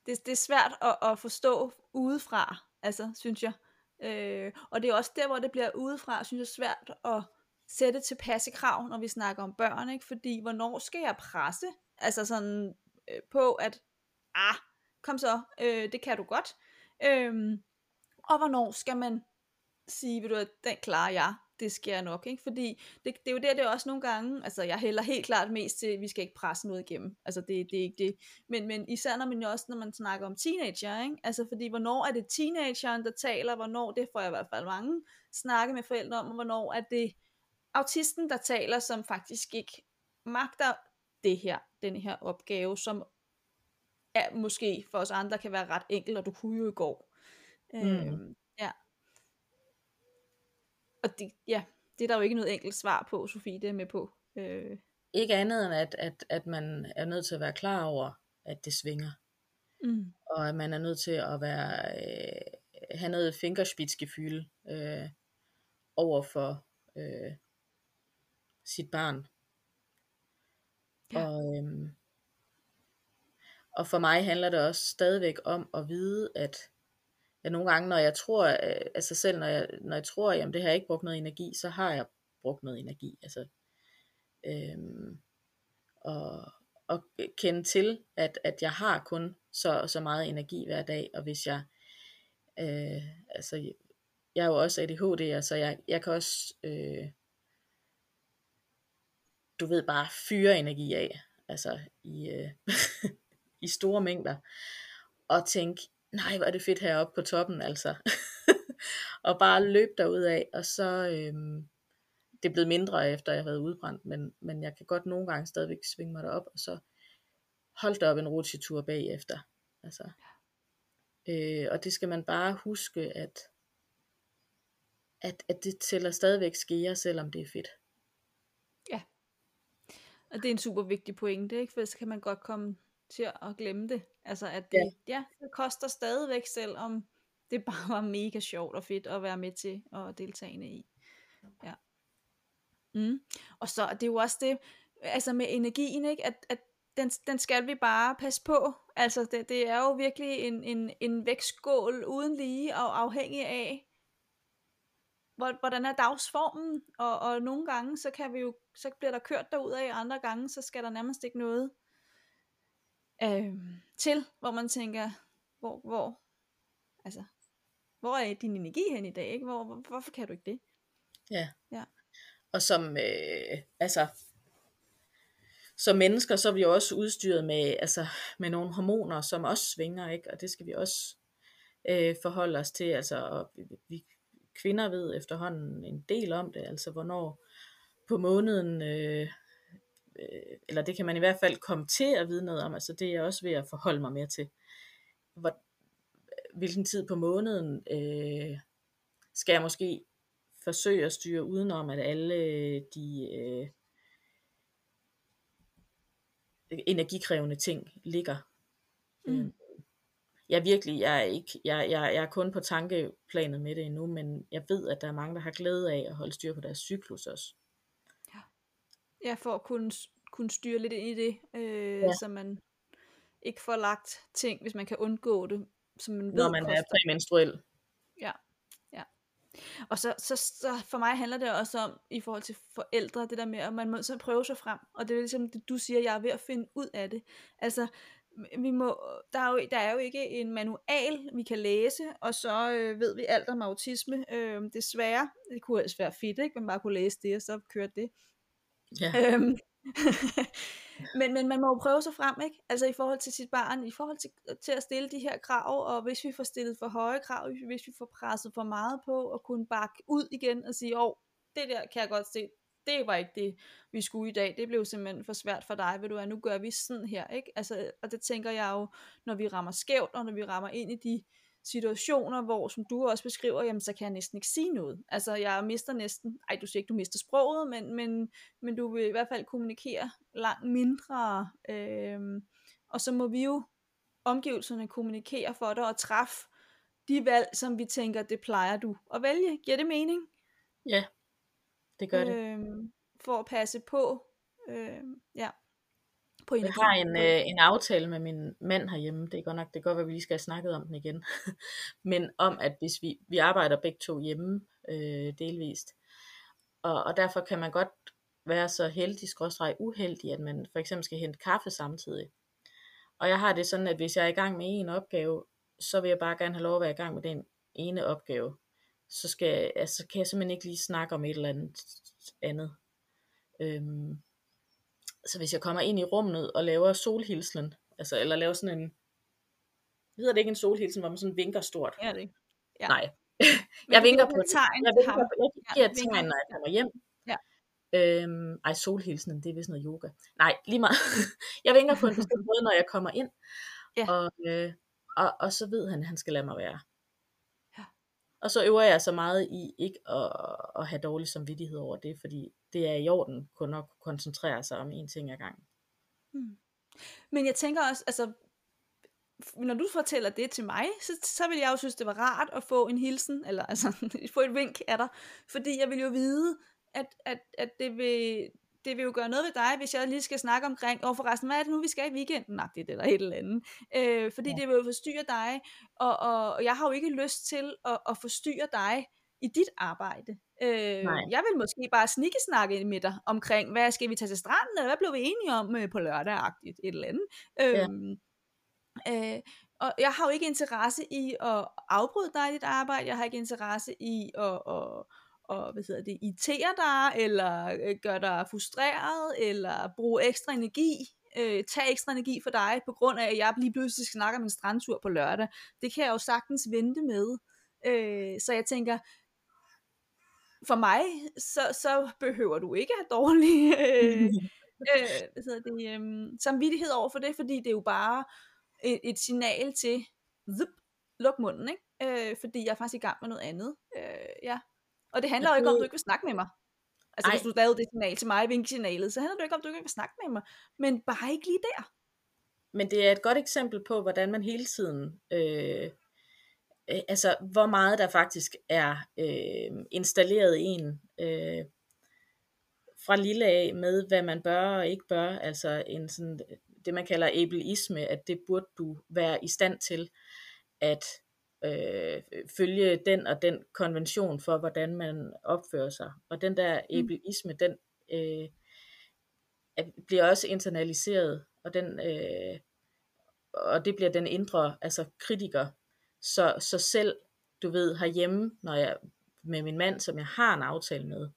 det, det er svært at, at forstå udefra, altså, synes jeg. Øh, og det er også der, hvor det bliver udefra, synes jeg, svært at sætte til passe krav, når vi snakker om børn, ikke? fordi hvornår skal jeg presse, altså sådan øh, på, at, ah, kom så, øh, det kan du godt, øh, og hvornår skal man sige, ved du, at den klarer jeg, det sker nok, ikke? Fordi det, det er jo der, det er også nogle gange, altså jeg hælder helt klart mest til, at vi skal ikke presse noget igennem, altså det, det er ikke det, men, men især når man jo også, når man snakker om teenager, ikke? Altså fordi, hvornår er det teenageren, der taler, hvornår, det får jeg i hvert fald mange snakke med forældre om, og hvornår er det autisten, der taler, som faktisk ikke magter det her, den her opgave, som er måske for os andre kan være ret enkelt, og du kunne jo i går. Mm. Øhm, ja. Og det, ja, det er der jo ikke noget enkelt svar på, Sofie, det er med på. Øh, ikke andet end, at, at, at man er nødt til at være klar over, at det svinger. Mm. Og at man er nødt til at være, øh, have noget fingerspidsgefühl øh, over for øh, sit barn. Ja. Og, øhm, og for mig handler det også stadigvæk om at vide, at jeg nogle gange, når jeg tror, øh, altså selv når jeg, når jeg tror, jamen det har jeg ikke brugt noget energi, så har jeg brugt noget energi. Altså, øhm, og, og kende til, at, at jeg har kun så, så meget energi hver dag, og hvis jeg, øh, altså jeg er jo også ADHD, så jeg, jeg kan også, øh, du ved, bare fyre energi af, altså i, øh, i store mængder, og tænke, nej, hvor er det fedt heroppe på toppen, altså. og bare løb derud af, og så, øhm, det er blevet mindre efter jeg har været udbrændt, men, men jeg kan godt nogle gange stadigvæk svinge mig derop, og så holde der op en rutsjetur bagefter. Altså. Øh, og det skal man bare huske, at, at, at det tæller stadigvæk skære, selvom det er fedt. Ja. Og det er en super vigtig pointe, ikke? For så kan man godt komme til at glemme det. Altså at det, ja. ja, det koster stadigvæk, selvom det bare var mega sjovt og fedt at være med til og deltagende i. Ja. Mm. Og så det er jo også det, altså med energien, ikke? At, at den, den skal vi bare passe på. Altså det, det er jo virkelig en, en, en vægtskål uden lige og afhængig af, hvordan er dagsformen, og, og nogle gange, så kan vi jo, så bliver der kørt derud af, andre gange, så skal der nærmest ikke noget øh, til, hvor man tænker, hvor, hvor, altså, hvor er din energi hen i dag, ikke? Hvor, hvor, hvorfor kan du ikke det? Ja. ja. Og som, øh, altså, som mennesker, så er vi jo også udstyret med, altså, med nogle hormoner, som også svinger, ikke? Og det skal vi også øh, forholde os til, altså, og vi, kvinder ved efterhånden en del om det, altså hvornår på måneden, øh, øh, eller det kan man i hvert fald komme til at vide noget om, altså det er jeg også ved at forholde mig mere til. Hvor, hvilken tid på måneden øh, skal jeg måske forsøge at styre udenom, at alle de øh, energikrævende ting ligger. Mm. Øh, jeg virkelig, jeg er ikke, jeg, jeg, jeg er kun på tankeplanet med det endnu, men jeg ved, at der er mange, der har glæde af at holde styr på deres cyklus også. Ja, for at kunne, kunne styre lidt ind i det, øh, ja. så man ikke får lagt ting, hvis man kan undgå det, som man ved Når man koster. er præmenstruel. Ja, ja. Og så, så, så for mig handler det også om, i forhold til forældre, det der med, at man må så prøve sig frem, og det er ligesom det, du siger, jeg er ved at finde ud af det. Altså, vi må, der, er jo, der er jo ikke en manual, vi kan læse, og så øh, ved vi alt om autisme. Øh, desværre, det kunne ellers være fedt, ikke? man bare kunne læse det, og så kørte det. Ja. Øhm, men, men man må jo prøve sig frem, ikke? Altså i forhold til sit barn, i forhold til, øh, til at stille de her krav, og hvis vi får stillet for høje krav, hvis vi får presset for meget på, og kunne bakke ud igen og sige, åh, oh, det der kan jeg godt se, det var ikke det, vi skulle i dag, det blev simpelthen for svært for dig, ved du hvad, nu gør vi sådan her, ikke? Altså, og det tænker jeg jo, når vi rammer skævt, og når vi rammer ind i de situationer, hvor, som du også beskriver, jamen, så kan jeg næsten ikke sige noget. Altså, jeg mister næsten, ej, du siger ikke, du mister sproget, men, men, men du vil i hvert fald kommunikere langt mindre, øhm, og så må vi jo omgivelserne kommunikere for dig og træffe de valg, som vi tænker, det plejer du at vælge. Giver det mening? Ja, det gør det. Øhm, for at passe på, øh, ja, på energi. Jeg har en, øh, en aftale med min mand herhjemme, det er godt nok, det kan godt være, at vi lige skal have snakket om den igen, men om, at hvis vi, vi arbejder begge to hjemme øh, delvist, og, og derfor kan man godt være så heldig, skråstreg uheldig, at man for eksempel skal hente kaffe samtidig. Og jeg har det sådan, at hvis jeg er i gang med en opgave, så vil jeg bare gerne have lov at være i gang med den ene opgave så skal, altså, kan jeg simpelthen ikke lige snakke om et eller andet andet. Øhm, så hvis jeg kommer ind i rummet og laver solhilsenen, altså, eller laver sådan en, hedder det ikke en solhilsen, hvor man sådan vinker stort? Ja, det. Ja. Nej. jeg vinker på tegn jeg, vinker, på, jeg giver ja, tegn, når jeg kommer hjem. Ja. Øhm, ej, solhilsenen, det er vist noget yoga. Nej, lige meget. jeg vinker på en bestemt måde, når jeg kommer ind. Ja. Og, øh, og, og så ved han, at han skal lade mig være. Og så øver jeg så meget i ikke at, at have dårlig samvittighed over det, fordi det er i orden kun at koncentrere sig om en ting ad gangen. Hmm. Men jeg tænker også, altså, når du fortæller det til mig, så, så vil jeg jo synes, det var rart at få en hilsen, eller altså få et vink af dig, fordi jeg vil jo vide, at, at, at det, vil, det vil jo gøre noget ved dig, hvis jeg lige skal snakke omkring, og forresten, hvad er det nu, vi skal i weekenden? Nej, det eller et eller andet. Øh, fordi ja. det vil jo forstyrre dig, og, og, og jeg har jo ikke lyst til at, at forstyrre dig i dit arbejde. Øh, jeg vil måske bare snikke snakke med dig omkring, hvad skal vi tage til stranden, eller hvad blev vi enige om øh, på lørdag-agtigt, et eller andet. Øh, ja. Øh, og jeg har jo ikke interesse i at afbryde dig i dit arbejde, jeg har ikke interesse i at, at, at hvad hedder det, irritere dig, eller øh, gøre dig frustreret, eller bruge ekstra energi, øh, tage ekstra energi for dig, på grund af, at jeg lige pludselig snakker om en strandtur på lørdag. Det kan jeg jo sagtens vente med. Øh, så jeg tænker, for mig, så, så behøver du ikke have dårlig øh, øh, hvad det, øh, samvittighed over for det, fordi det er jo bare et, et signal til, zup, luk munden, ikke? Øh, fordi jeg er faktisk i gang med noget andet. Øh, ja. Og det handler jo ikke om, at du ikke vil snakke med mig. Altså Ej. hvis du lavede det signal til mig, vinksignalet, så handler det ikke om, at du ikke vil snakke med mig. Men bare ikke lige der. Men det er et godt eksempel på, hvordan man hele tiden, øh, øh, altså hvor meget der faktisk er øh, installeret i en, øh, fra lille af med, hvad man bør og ikke bør, altså en sådan det, man kalder ableisme, at det burde du være i stand til at øh, følge den og den konvention for, hvordan man opfører sig. Og den der mm. ableisme, den øh, bliver også internaliseret, og den øh, og det bliver den indre, altså kritiker. Så, så selv, du ved, herhjemme, når jeg med min mand, som jeg har en aftale med,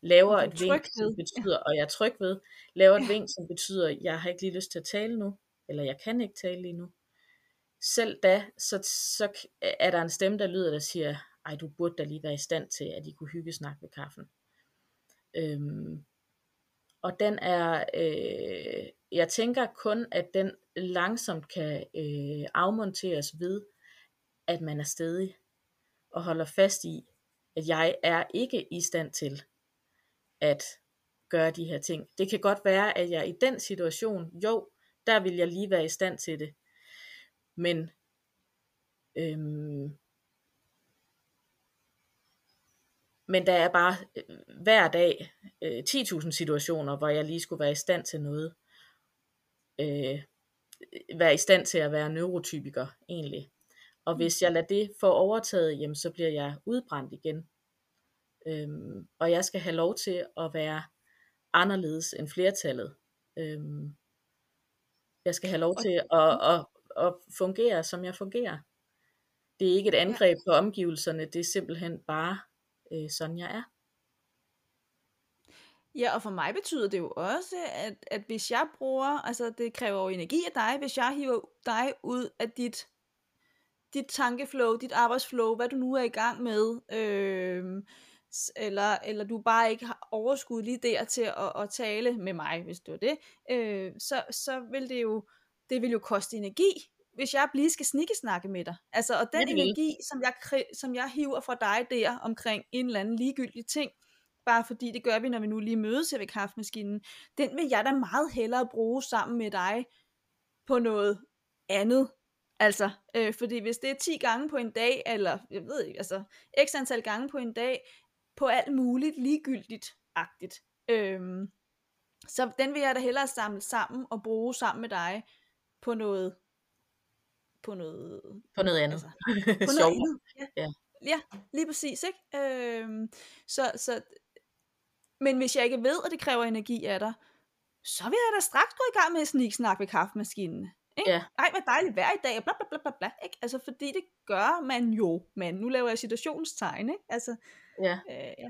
laver et vink, som betyder, og jeg er tryg ved, laver et ja. vink, som betyder, jeg har ikke lige lyst til at tale nu, eller jeg kan ikke tale lige nu. Selv da, så, så er der en stemme, der lyder, der siger, ej, du burde da lige være i stand til, at I kunne hygge snakke ved kaffen. Øhm, og den er, øh, jeg tænker kun, at den langsomt kan øh, afmonteres ved, at man er stedig og holder fast i, at jeg er ikke i stand til at gøre de her ting. Det kan godt være, at jeg i den situation, jo, der vil jeg lige være i stand til det. Men øhm, men der er bare øh, hver dag øh, 10.000 situationer, hvor jeg lige skulle være i stand til noget. Øh, være i stand til at være neurotypiker egentlig. Og hvis jeg lader det få overtaget, jamen, så bliver jeg udbrændt igen. Øhm, og jeg skal have lov til at være anderledes end flertallet. Øhm, jeg skal have lov til at, at, at fungere, som jeg fungerer. Det er ikke et angreb på omgivelserne, det er simpelthen bare øh, sådan, jeg er. Ja, og for mig betyder det jo også, at, at hvis jeg bruger, altså det kræver jo energi af dig, hvis jeg hiver dig ud af dit, dit tankeflow, dit arbejdsflow, hvad du nu er i gang med, øh, eller, eller du bare ikke har overskud lige der til at, at tale med mig, hvis det var det, øh, så, så vil det jo, det vil jo koste energi, hvis jeg lige skal snikke snakke med dig. Altså, og den energi, som jeg, som jeg hiver fra dig der omkring en eller anden ligegyldig ting, bare fordi det gør vi, når vi nu lige mødes her ved kaffemaskinen, den vil jeg da meget hellere bruge sammen med dig på noget andet. Altså, øh, fordi hvis det er 10 gange på en dag, eller jeg ved ikke, altså x antal gange på en dag, på alt muligt ligegyldigt-agtigt. Øhm, så den vil jeg da hellere samle sammen og bruge sammen med dig på noget på noget på noget andet. Altså, på noget andet. Ja. ja. ja, lige præcis, ikke? Øhm, så, så men hvis jeg ikke ved, at det kræver energi af dig, så vil jeg da straks gå i gang med at sniksnak ved kaffemaskinen. Ikke? Ja. Ej, hvor dejligt vejr i dag, bla bla bla bla bla. Ikke? Altså, fordi det gør man jo, men nu laver jeg situationstegn, ikke? Altså, Ja. Øh, ja.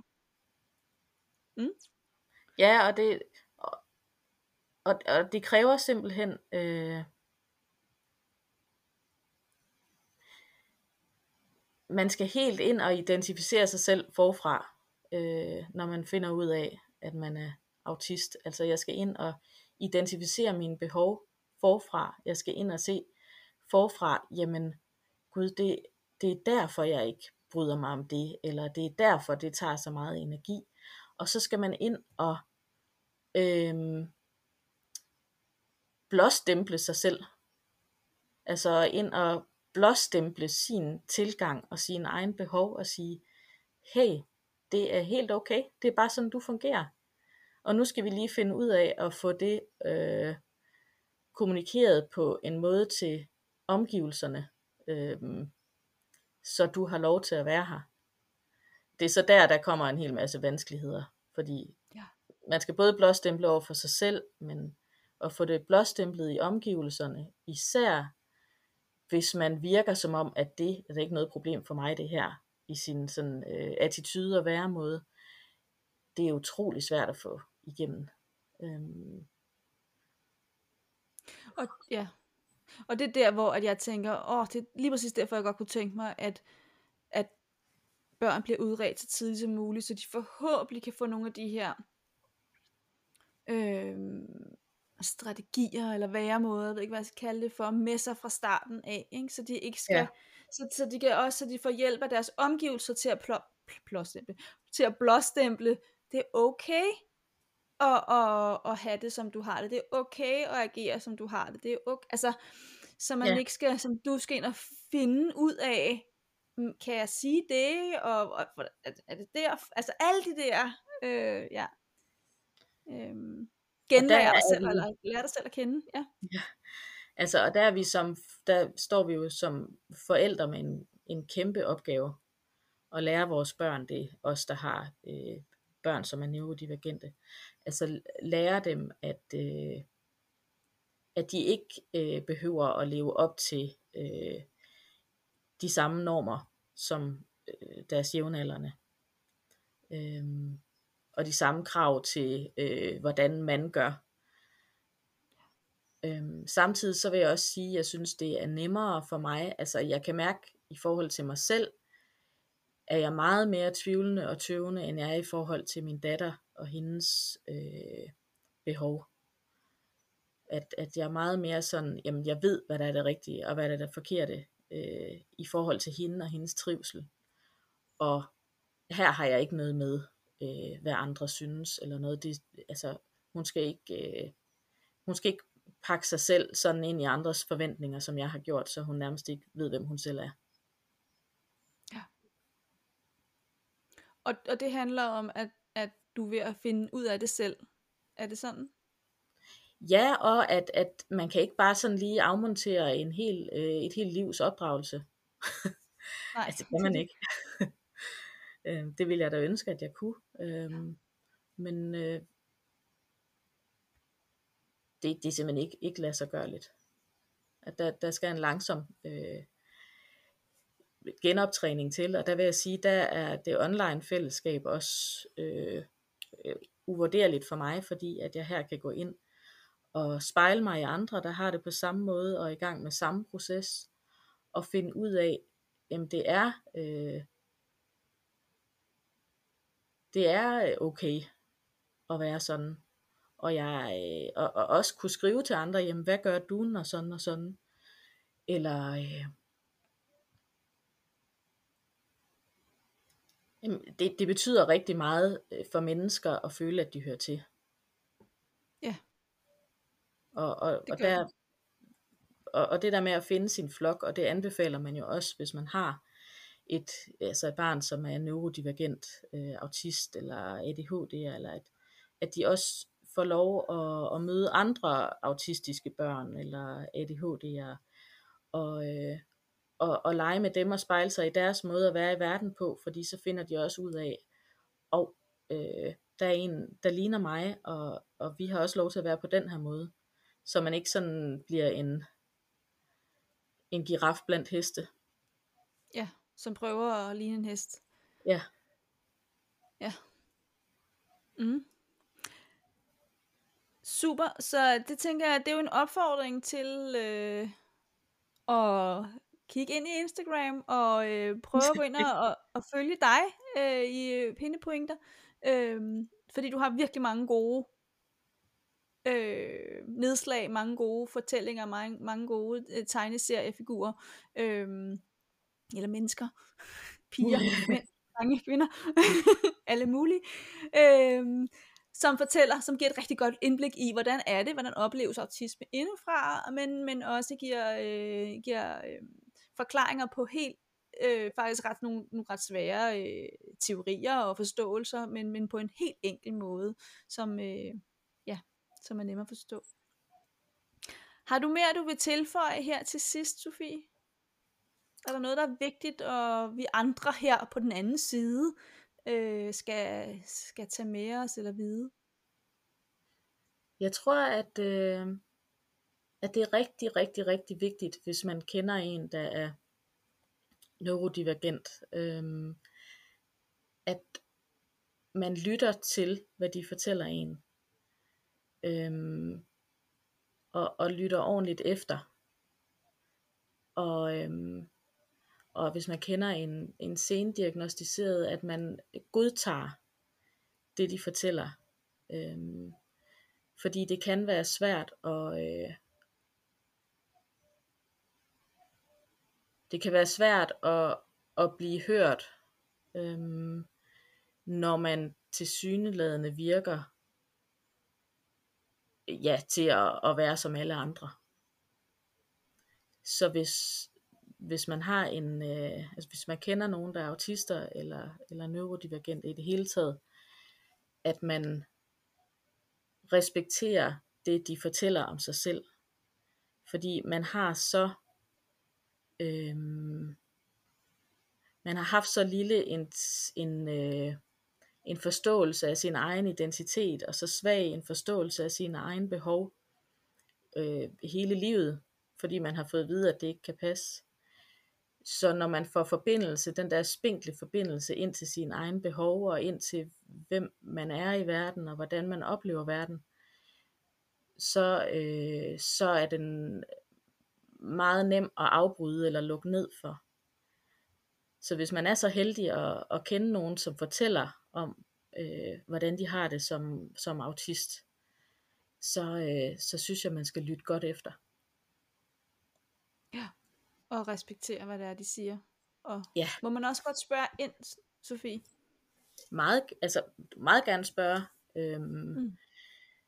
Mm. Ja, og det, og, og, og det kræver simpelthen, øh, man skal helt ind og identificere sig selv forfra, øh, når man finder ud af, at man er autist. Altså jeg skal ind og identificere mine behov forfra. Jeg skal ind og se forfra, jamen gud, det, det er derfor jeg ikke bryder mig om det, eller det er derfor, det tager så meget energi. Og så skal man ind og øhm, blåstemple sig selv. Altså ind og blåstemple sin tilgang og sin egen behov og sige, hey, det er helt okay, det er bare sådan, du fungerer. Og nu skal vi lige finde ud af at få det øh, kommunikeret på en måde til omgivelserne, øh, så du har lov til at være her. Det er så der, der kommer en hel masse vanskeligheder, fordi ja. man skal både blåstemple over for sig selv, men at få det blåstemplet i omgivelserne, især hvis man virker som om, at det, det er ikke noget problem for mig det her, i sin sådan, øh, attitude og væremåde, det er utrolig svært at få igennem. Øhm. Og, ja. og det er der, hvor at jeg tænker, åh, det er lige præcis derfor, jeg godt kunne tænke mig, at, at børn bliver udredt så tidligt som muligt, så de forhåbentlig kan få nogle af de her øhm, strategier eller væremåder, jeg ved ikke, hvad jeg skal kalde det for, med sig fra starten af, ikke? så de ikke skal, ja. så, så de kan også, så de får hjælp af deres omgivelser til at plå, plåstemple, til at blåstemple, det er okay at, at, at have det, som du har det, det er okay at agere, som du har det, det er okay, altså, så man ja. ikke skal, som du skal ind og finde ud af, mm, kan jeg sige det, og, og er det der, altså alle de der, øh, ja, øhm, genlære dig selv, vi... eller lære dig selv at kende. Ja. ja. Altså, og der er vi som, der står vi jo som forældre med en, en kæmpe opgave at lære vores børn det, os der har øh, børn, som er neurodivergente. Altså lære dem, at, øh, at de ikke øh, behøver at leve op til øh, de samme normer som øh, deres jævnaldrende. Øh, og de samme krav til, øh, hvordan man gør. Øhm, samtidig så vil jeg også sige, at jeg synes, det er nemmere for mig. Altså jeg kan mærke i forhold til mig selv, er jeg meget mere tvivlende og tøvende, end jeg er i forhold til min datter og hendes øh, behov. At, at jeg er meget mere sådan, jamen jeg ved, hvad der er det rigtige, og hvad der er det forkerte øh, i forhold til hende og hendes trivsel. Og her har jeg ikke noget med øh, hvad andre synes, eller noget. Det, altså, hun skal ikke, øh, hun skal ikke pakke sig selv sådan ind i andres forventninger, som jeg har gjort, så hun nærmest ikke ved, hvem hun selv er. Ja. Og, og det handler om, at, at du er ved at finde ud af det selv. Er det sådan? Ja, og at, at man kan ikke bare sådan lige afmontere en hel, øh, et helt livs opdragelse. Nej. altså, det kan man ikke. Øh, det ville jeg da ønske, at jeg kunne. Øh, men øh, det, det er simpelthen ikke, ikke lade sig gøre lidt. At der, der skal en langsom øh, genoptræning til, og der vil jeg sige, der er det online fællesskab også øh, øh, uvurderligt for mig, fordi at jeg her kan gå ind og spejle mig i andre, der har det på samme måde og er i gang med samme proces, og finde ud af, jamen det er øh, det er øh, okay at være sådan. Og jeg øh, og, og også kunne skrive til andre, jamen hvad gør du, når sådan og sådan. Eller øh, det, det betyder rigtig meget øh, for mennesker at føle, at de hører til. Ja. Og, og, og, der, og, og det der med at finde sin flok, og det anbefaler man jo også, hvis man har et, altså et barn, som er neurodivergent, øh, autist eller ADHD, eller at, at de også får lov at, at møde andre autistiske børn eller ADHD'ere, og, øh, og, og lege med dem og spejle sig i deres måde at være i verden på, fordi så finder de også ud af, og øh, der er en, der ligner mig, og, og vi har også lov til at være på den her måde, så man ikke sådan bliver en, en giraf blandt heste. Ja som prøver at ligne en hest. Ja. Ja. Mm. Super, så det tænker jeg, det er jo en opfordring til øh, at kigge ind i Instagram og øh, prøve at gå ind og, og, og følge dig øh, i pindepointer, øh, fordi du har virkelig mange gode øh, nedslag, mange gode fortællinger, mange, mange gode øh, tegneseriefigurer. Øh, eller mennesker, piger, mænd, drenge, kvinder, alle mulige, øhm, som fortæller, som giver et rigtig godt indblik i, hvordan er det, hvordan opleves autisme indefra, men, men også giver, øh, giver øh, forklaringer på helt øh, faktisk ret nogle, nogle ret svære øh, teorier og forståelser, men, men på en helt enkel måde, som, øh, ja, som er nemmere at forstå. Har du mere, du vil tilføje her til sidst, Sofie? Er der noget, der er vigtigt, og vi andre her på den anden side øh, skal, skal tage med os eller vide? Jeg tror, at, øh, at det er rigtig, rigtig, rigtig vigtigt, hvis man kender en, der er neurodivergent, øhm, at man lytter til, hvad de fortæller en. øhm, og, og lytter ordentligt efter. Og, øhm, og hvis man kender en, en sendiagnostiseret, at man godtager det, de fortæller. Øhm, fordi det kan være svært at... Øh, det kan være svært at, at blive hørt, øhm, når man til syneladende virker ja, til at, at være som alle andre. Så hvis, hvis man har en, øh, altså hvis man kender nogen, der er autister eller, eller neurodivergent i det hele taget, at man respekterer det, de fortæller om sig selv. Fordi man har så, Øhm, man har haft så lille en, en, øh, en forståelse af sin egen identitet, og så svag en forståelse af sine egne behov øh, hele livet, fordi man har fået at vide, at det ikke kan passe. Så når man får forbindelse, den der spinkle forbindelse ind til sine egne behov, og ind til hvem man er i verden, og hvordan man oplever verden, så, øh, så er den meget nem at afbryde eller lukke ned for. Så hvis man er så heldig at, at kende nogen, som fortæller om, øh, hvordan de har det som, som autist, så, øh, så synes jeg, man skal lytte godt efter. Ja, og respektere, hvad det er, de siger. Og ja. må man også godt spørge ind, Sofie? Meget, altså, meget gerne spørge. Øhm, mm.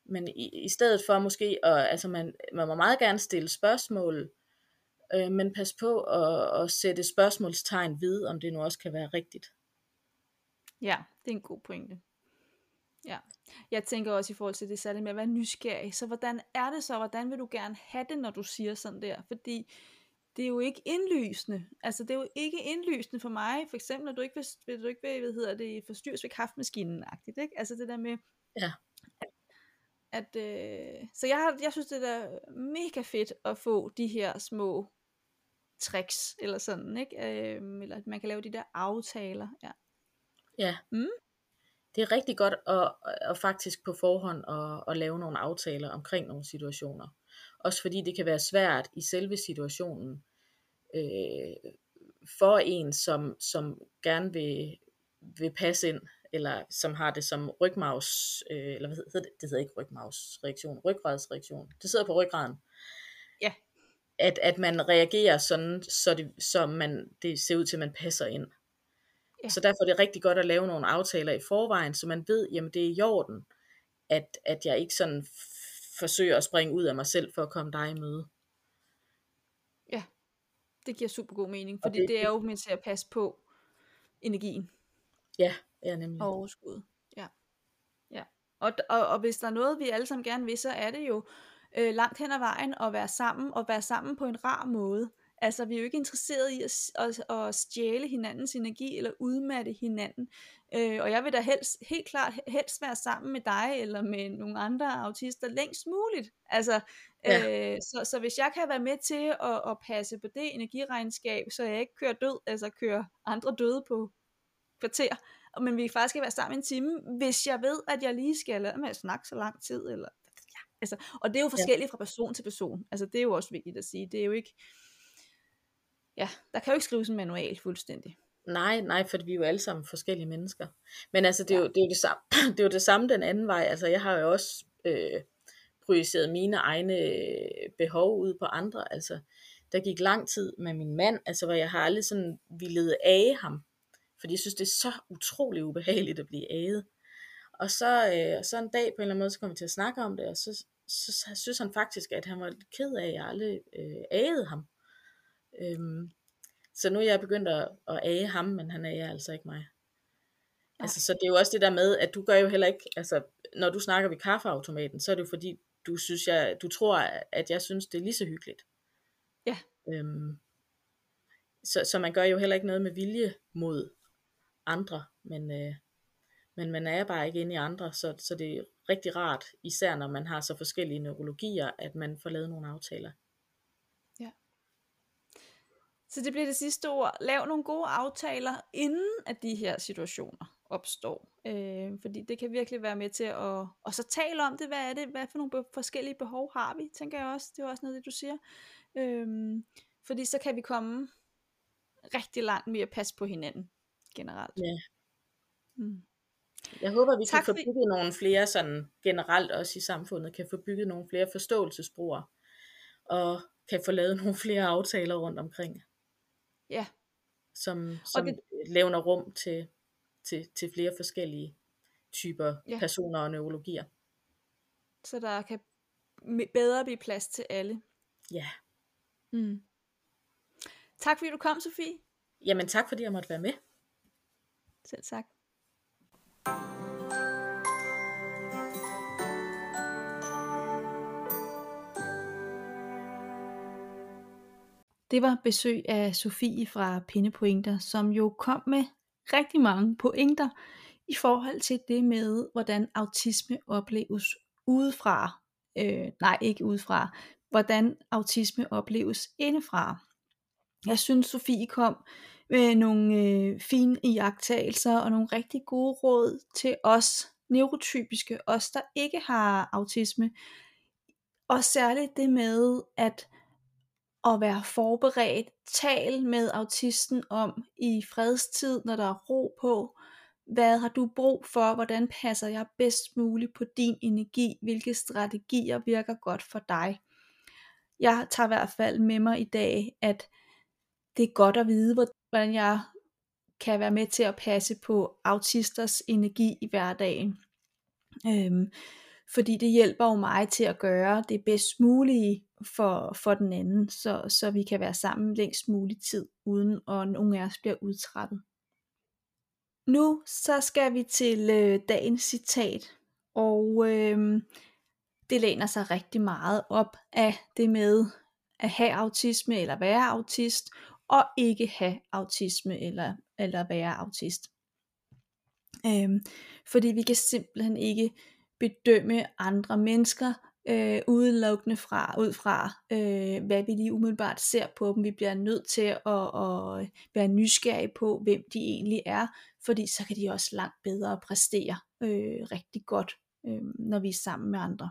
Men i, i stedet for måske, og, altså man, man må meget gerne stille spørgsmål, øh, men pas på at, at sætte spørgsmålstegn ved, om det nu også kan være rigtigt. Ja, det er en god pointe. Ja, jeg tænker også i forhold til det særligt med at være nysgerrig. Så hvordan er det så? Hvordan vil du gerne have det, når du siger sådan der? Fordi det er jo ikke indlysende. Altså det er jo ikke indlysende for mig, for eksempel, når du ikke vil, du ikke vil, hvad hedder det, forstyrres ved kaffemaskinen-agtigt, ikke? Altså det der med, ja. at, øh, så jeg, har, jeg synes det er mega fedt at få de her små tricks, eller sådan, ikke? Øh, eller at man kan lave de der aftaler, ja. Ja. Mm. Det er rigtig godt at, at faktisk på forhånd at, at lave nogle aftaler omkring nogle situationer. Også fordi det kan være svært i selve situationen øh, for en, som, som gerne vil, vil passe ind, eller som har det som rygmavs, øh, eller hvad hedder det? Det hedder ikke rygmavsreaktion, ryggradsreaktion. Det sidder på ryggraden. Ja. At, at man reagerer sådan, så, det, så man, det ser ud til, at man passer ind. Ja. Så derfor er det rigtig godt at lave nogle aftaler i forvejen, så man ved, jamen det er i orden, at, at jeg ikke sådan forsøger at springe ud af mig selv for at komme dig i møde. Ja, det giver super god mening, fordi det, det er jo med til at passe på energien. Ja, ja nemlig. Og overskud. Ja. ja. Og, og, og hvis der er noget, vi alle sammen gerne vil, så er det jo øh, langt hen ad vejen at være sammen, og være sammen på en rar måde. Altså, vi er jo ikke interesseret i at, at, at stjæle hinandens energi eller udmatte hinanden. Øh, og jeg vil da helst, helt klart helst være sammen med dig eller med nogle andre autister længst muligt. Altså, ja. øh, så, så hvis jeg kan være med til at, at passe på det energiregnskab, så jeg ikke kører død, altså kører andre døde på kvarter, men vi faktisk skal være sammen en time, hvis jeg ved, at jeg lige skal lade med at snakke så lang tid, eller altså, og det er jo forskelligt ja. fra person til person, altså det er jo også vigtigt at sige, det er jo ikke, ja, der kan jo ikke skrives en manual fuldstændig. Nej, nej, for vi er jo alle sammen forskellige mennesker. Men altså, det er, ja. jo, det, er jo det, samme, det er jo det samme den anden vej. Altså, jeg har jo også øh, projiceret mine egne øh, behov ud på andre. Altså, der gik lang tid med min mand, altså, hvor jeg har aldrig sådan ville af ham. fordi jeg synes, det er så utrolig ubehageligt at blive aget. Og så, øh, så en dag på en eller anden måde, så kom vi til at snakke om det, og så, så, så synes han faktisk, at han var lidt ked af, at jeg aldrig øh, agede ham. Øhm, så nu er jeg begyndt at, at age ham, men han ager altså ikke mig. Altså, så det er jo også det der med, at du gør jo heller ikke, altså, når du snakker ved kaffeautomaten, så er det jo fordi, du synes, jeg, du tror, at jeg synes, det er lige så hyggeligt. Ja. Øhm, så, så man gør jo heller ikke noget med vilje mod andre, men, øh, men man er bare ikke inde i andre, så, så det er rigtig rart, især når man har så forskellige neurologier, at man får lavet nogle aftaler. Ja. Så det bliver det sidste ord. Lav nogle gode aftaler, inden at de her situationer opstår. Øh, fordi det kan virkelig være med til at og så tale om det. Hvad er det? Hvad for nogle forskellige behov har vi? Tænker jeg også. Det er også noget, det du siger. Øh, fordi så kan vi komme rigtig langt med at passe på hinanden generelt. Ja. Mm. Jeg håber, vi tak kan få bygget nogle flere sådan generelt også i samfundet, kan få bygget nogle flere forståelsesbroer, og kan få lavet nogle flere aftaler rundt omkring. Ja. Som, som det... levner rum til, til, til flere forskellige typer ja. personer og neurologier. Så der kan bedre blive plads til alle. Ja. Mm. Tak fordi du kom, Sofie. Jamen tak fordi jeg måtte være med. Selv tak. Det var besøg af Sofie fra Pindepointer, som jo kom med rigtig mange pointer i forhold til det med, hvordan autisme opleves udefra. Øh, nej, ikke udefra. Hvordan autisme opleves indefra. Jeg synes, Sofie kom med nogle øh, fine iagttagelser og nogle rigtig gode råd til os neurotypiske, os der ikke har autisme. Og særligt det med at at være forberedt, tal med autisten om i fredstid, når der er ro på, hvad har du brug for, hvordan passer jeg bedst muligt på din energi, hvilke strategier virker godt for dig. Jeg tager i hvert fald med mig i dag, at det er godt at vide, hvordan jeg kan være med til at passe på autisters energi i hverdagen. Øhm, fordi det hjælper jo mig til at gøre det bedst mulige for, for den anden, så, så vi kan være sammen længst mulig tid, uden at nogen af os bliver udtrættet. Nu så skal vi til øh, dagens citat, og øh, det læner sig rigtig meget op af det med at have autisme eller være autist, og ikke have autisme eller, eller være autist. Øhm, fordi vi kan simpelthen ikke bedømme andre mennesker øh, udelukkende fra, ud fra, øh, hvad vi lige umiddelbart ser på dem. Vi bliver nødt til at, at være nysgerrige på, hvem de egentlig er, fordi så kan de også langt bedre præstere øh, rigtig godt, øh, når vi er sammen med andre.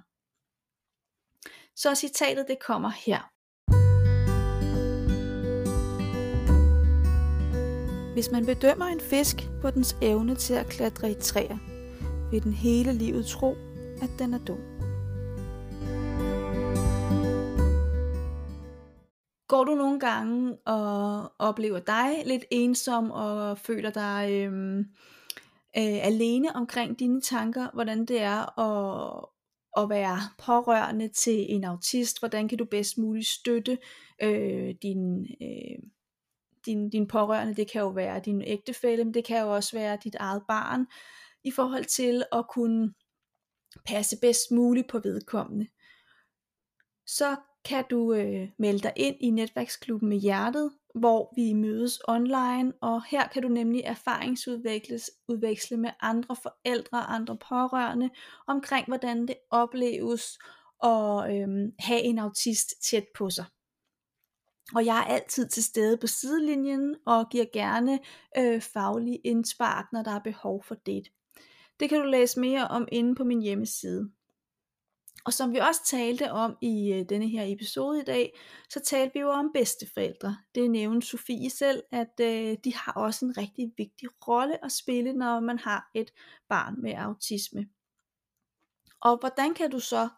Så citatet det kommer her. Hvis man bedømmer en fisk på dens evne til at klatre i træer, vil den hele livet tro, at den er dum. Går du nogle gange og oplever dig lidt ensom og føler dig øhm, øh, alene omkring dine tanker, hvordan det er at, at være pårørende til en autist, hvordan kan du bedst muligt støtte øh, din, øh, din, din pårørende, det kan jo være din ægtefælle, men det kan jo også være dit eget barn, i forhold til at kunne passe bedst muligt på vedkommende. Så kan du øh, melde dig ind i netværksklubben med hjertet, hvor vi mødes online, og her kan du nemlig erfaringsudveksle med andre forældre og andre pårørende omkring, hvordan det opleves at øh, have en autist tæt på sig. Og jeg er altid til stede på sidelinjen og giver gerne øh, faglige indspark, når der er behov for det. Det kan du læse mere om inde på min hjemmeside. Og som vi også talte om i øh, denne her episode i dag, så talte vi jo om bedsteforældre. Det nævnte Sofie selv, at øh, de har også en rigtig vigtig rolle at spille, når man har et barn med autisme. Og hvordan kan du så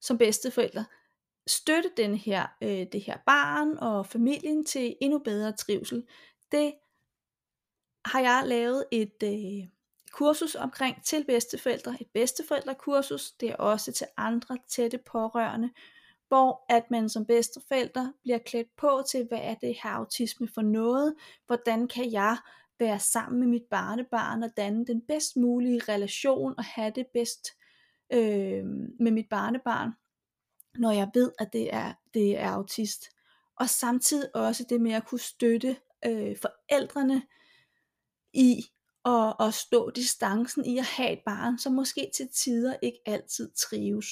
som bedsteforældre støtte den her, øh, det her barn og familien til endnu bedre trivsel? Det har jeg lavet et øh, kursus omkring til bedsteforældre, et bedsteforældrekursus, det er også til andre tætte pårørende, hvor at man som bedsteforældre bliver klædt på til, hvad er det her autisme for noget, hvordan kan jeg være sammen med mit barnebarn og danne den bedst mulige relation og have det bedst øh, med mit barnebarn, når jeg ved, at det er, det er autist. Og samtidig også det med at kunne støtte øh, forældrene i at, at stå distancen i at have et barn, som måske til tider ikke altid trives.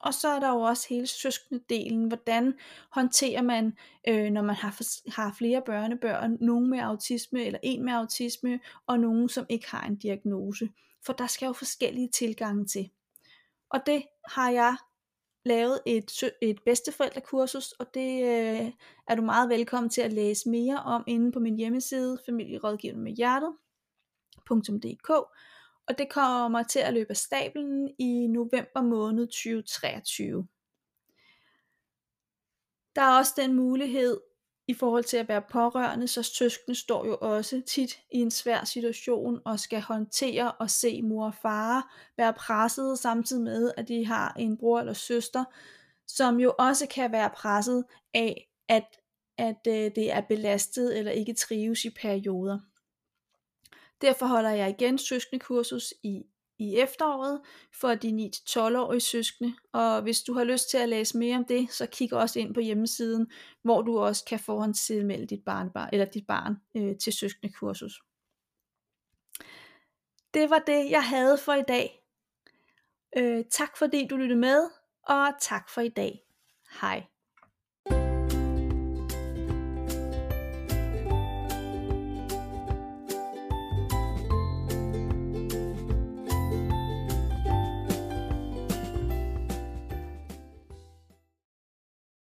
Og så er der jo også hele søskende delen. Hvordan håndterer man, øh, når man har, har flere børnebørn, nogen med autisme, eller en med autisme, og nogen, som ikke har en diagnose. For der skal jo forskellige tilgange til. Og det har jeg lavet et, et bedsteforældrekursus, og det øh, er du meget velkommen til at læse mere om inde på min hjemmeside, familierådgivning med hjertet.dk, og det kommer til at løbe af stablen i november måned 2023. Der er også den mulighed i forhold til at være pårørende, så søskende står jo også tit i en svær situation og skal håndtere og se mor og far være presset samtidig med, at de har en bror eller søster, som jo også kan være presset af, at, at øh, det er belastet eller ikke trives i perioder. Derfor holder jeg igen søskendekursus i, i efteråret for de 9-12-årige søskende. Og hvis du har lyst til at læse mere om det, så kig også ind på hjemmesiden, hvor du også kan forhåndstilmelde dit barn, eller dit barn øh, til søskendekursus. Det var det, jeg havde for i dag. Øh, tak fordi du lyttede med, og tak for i dag. Hej.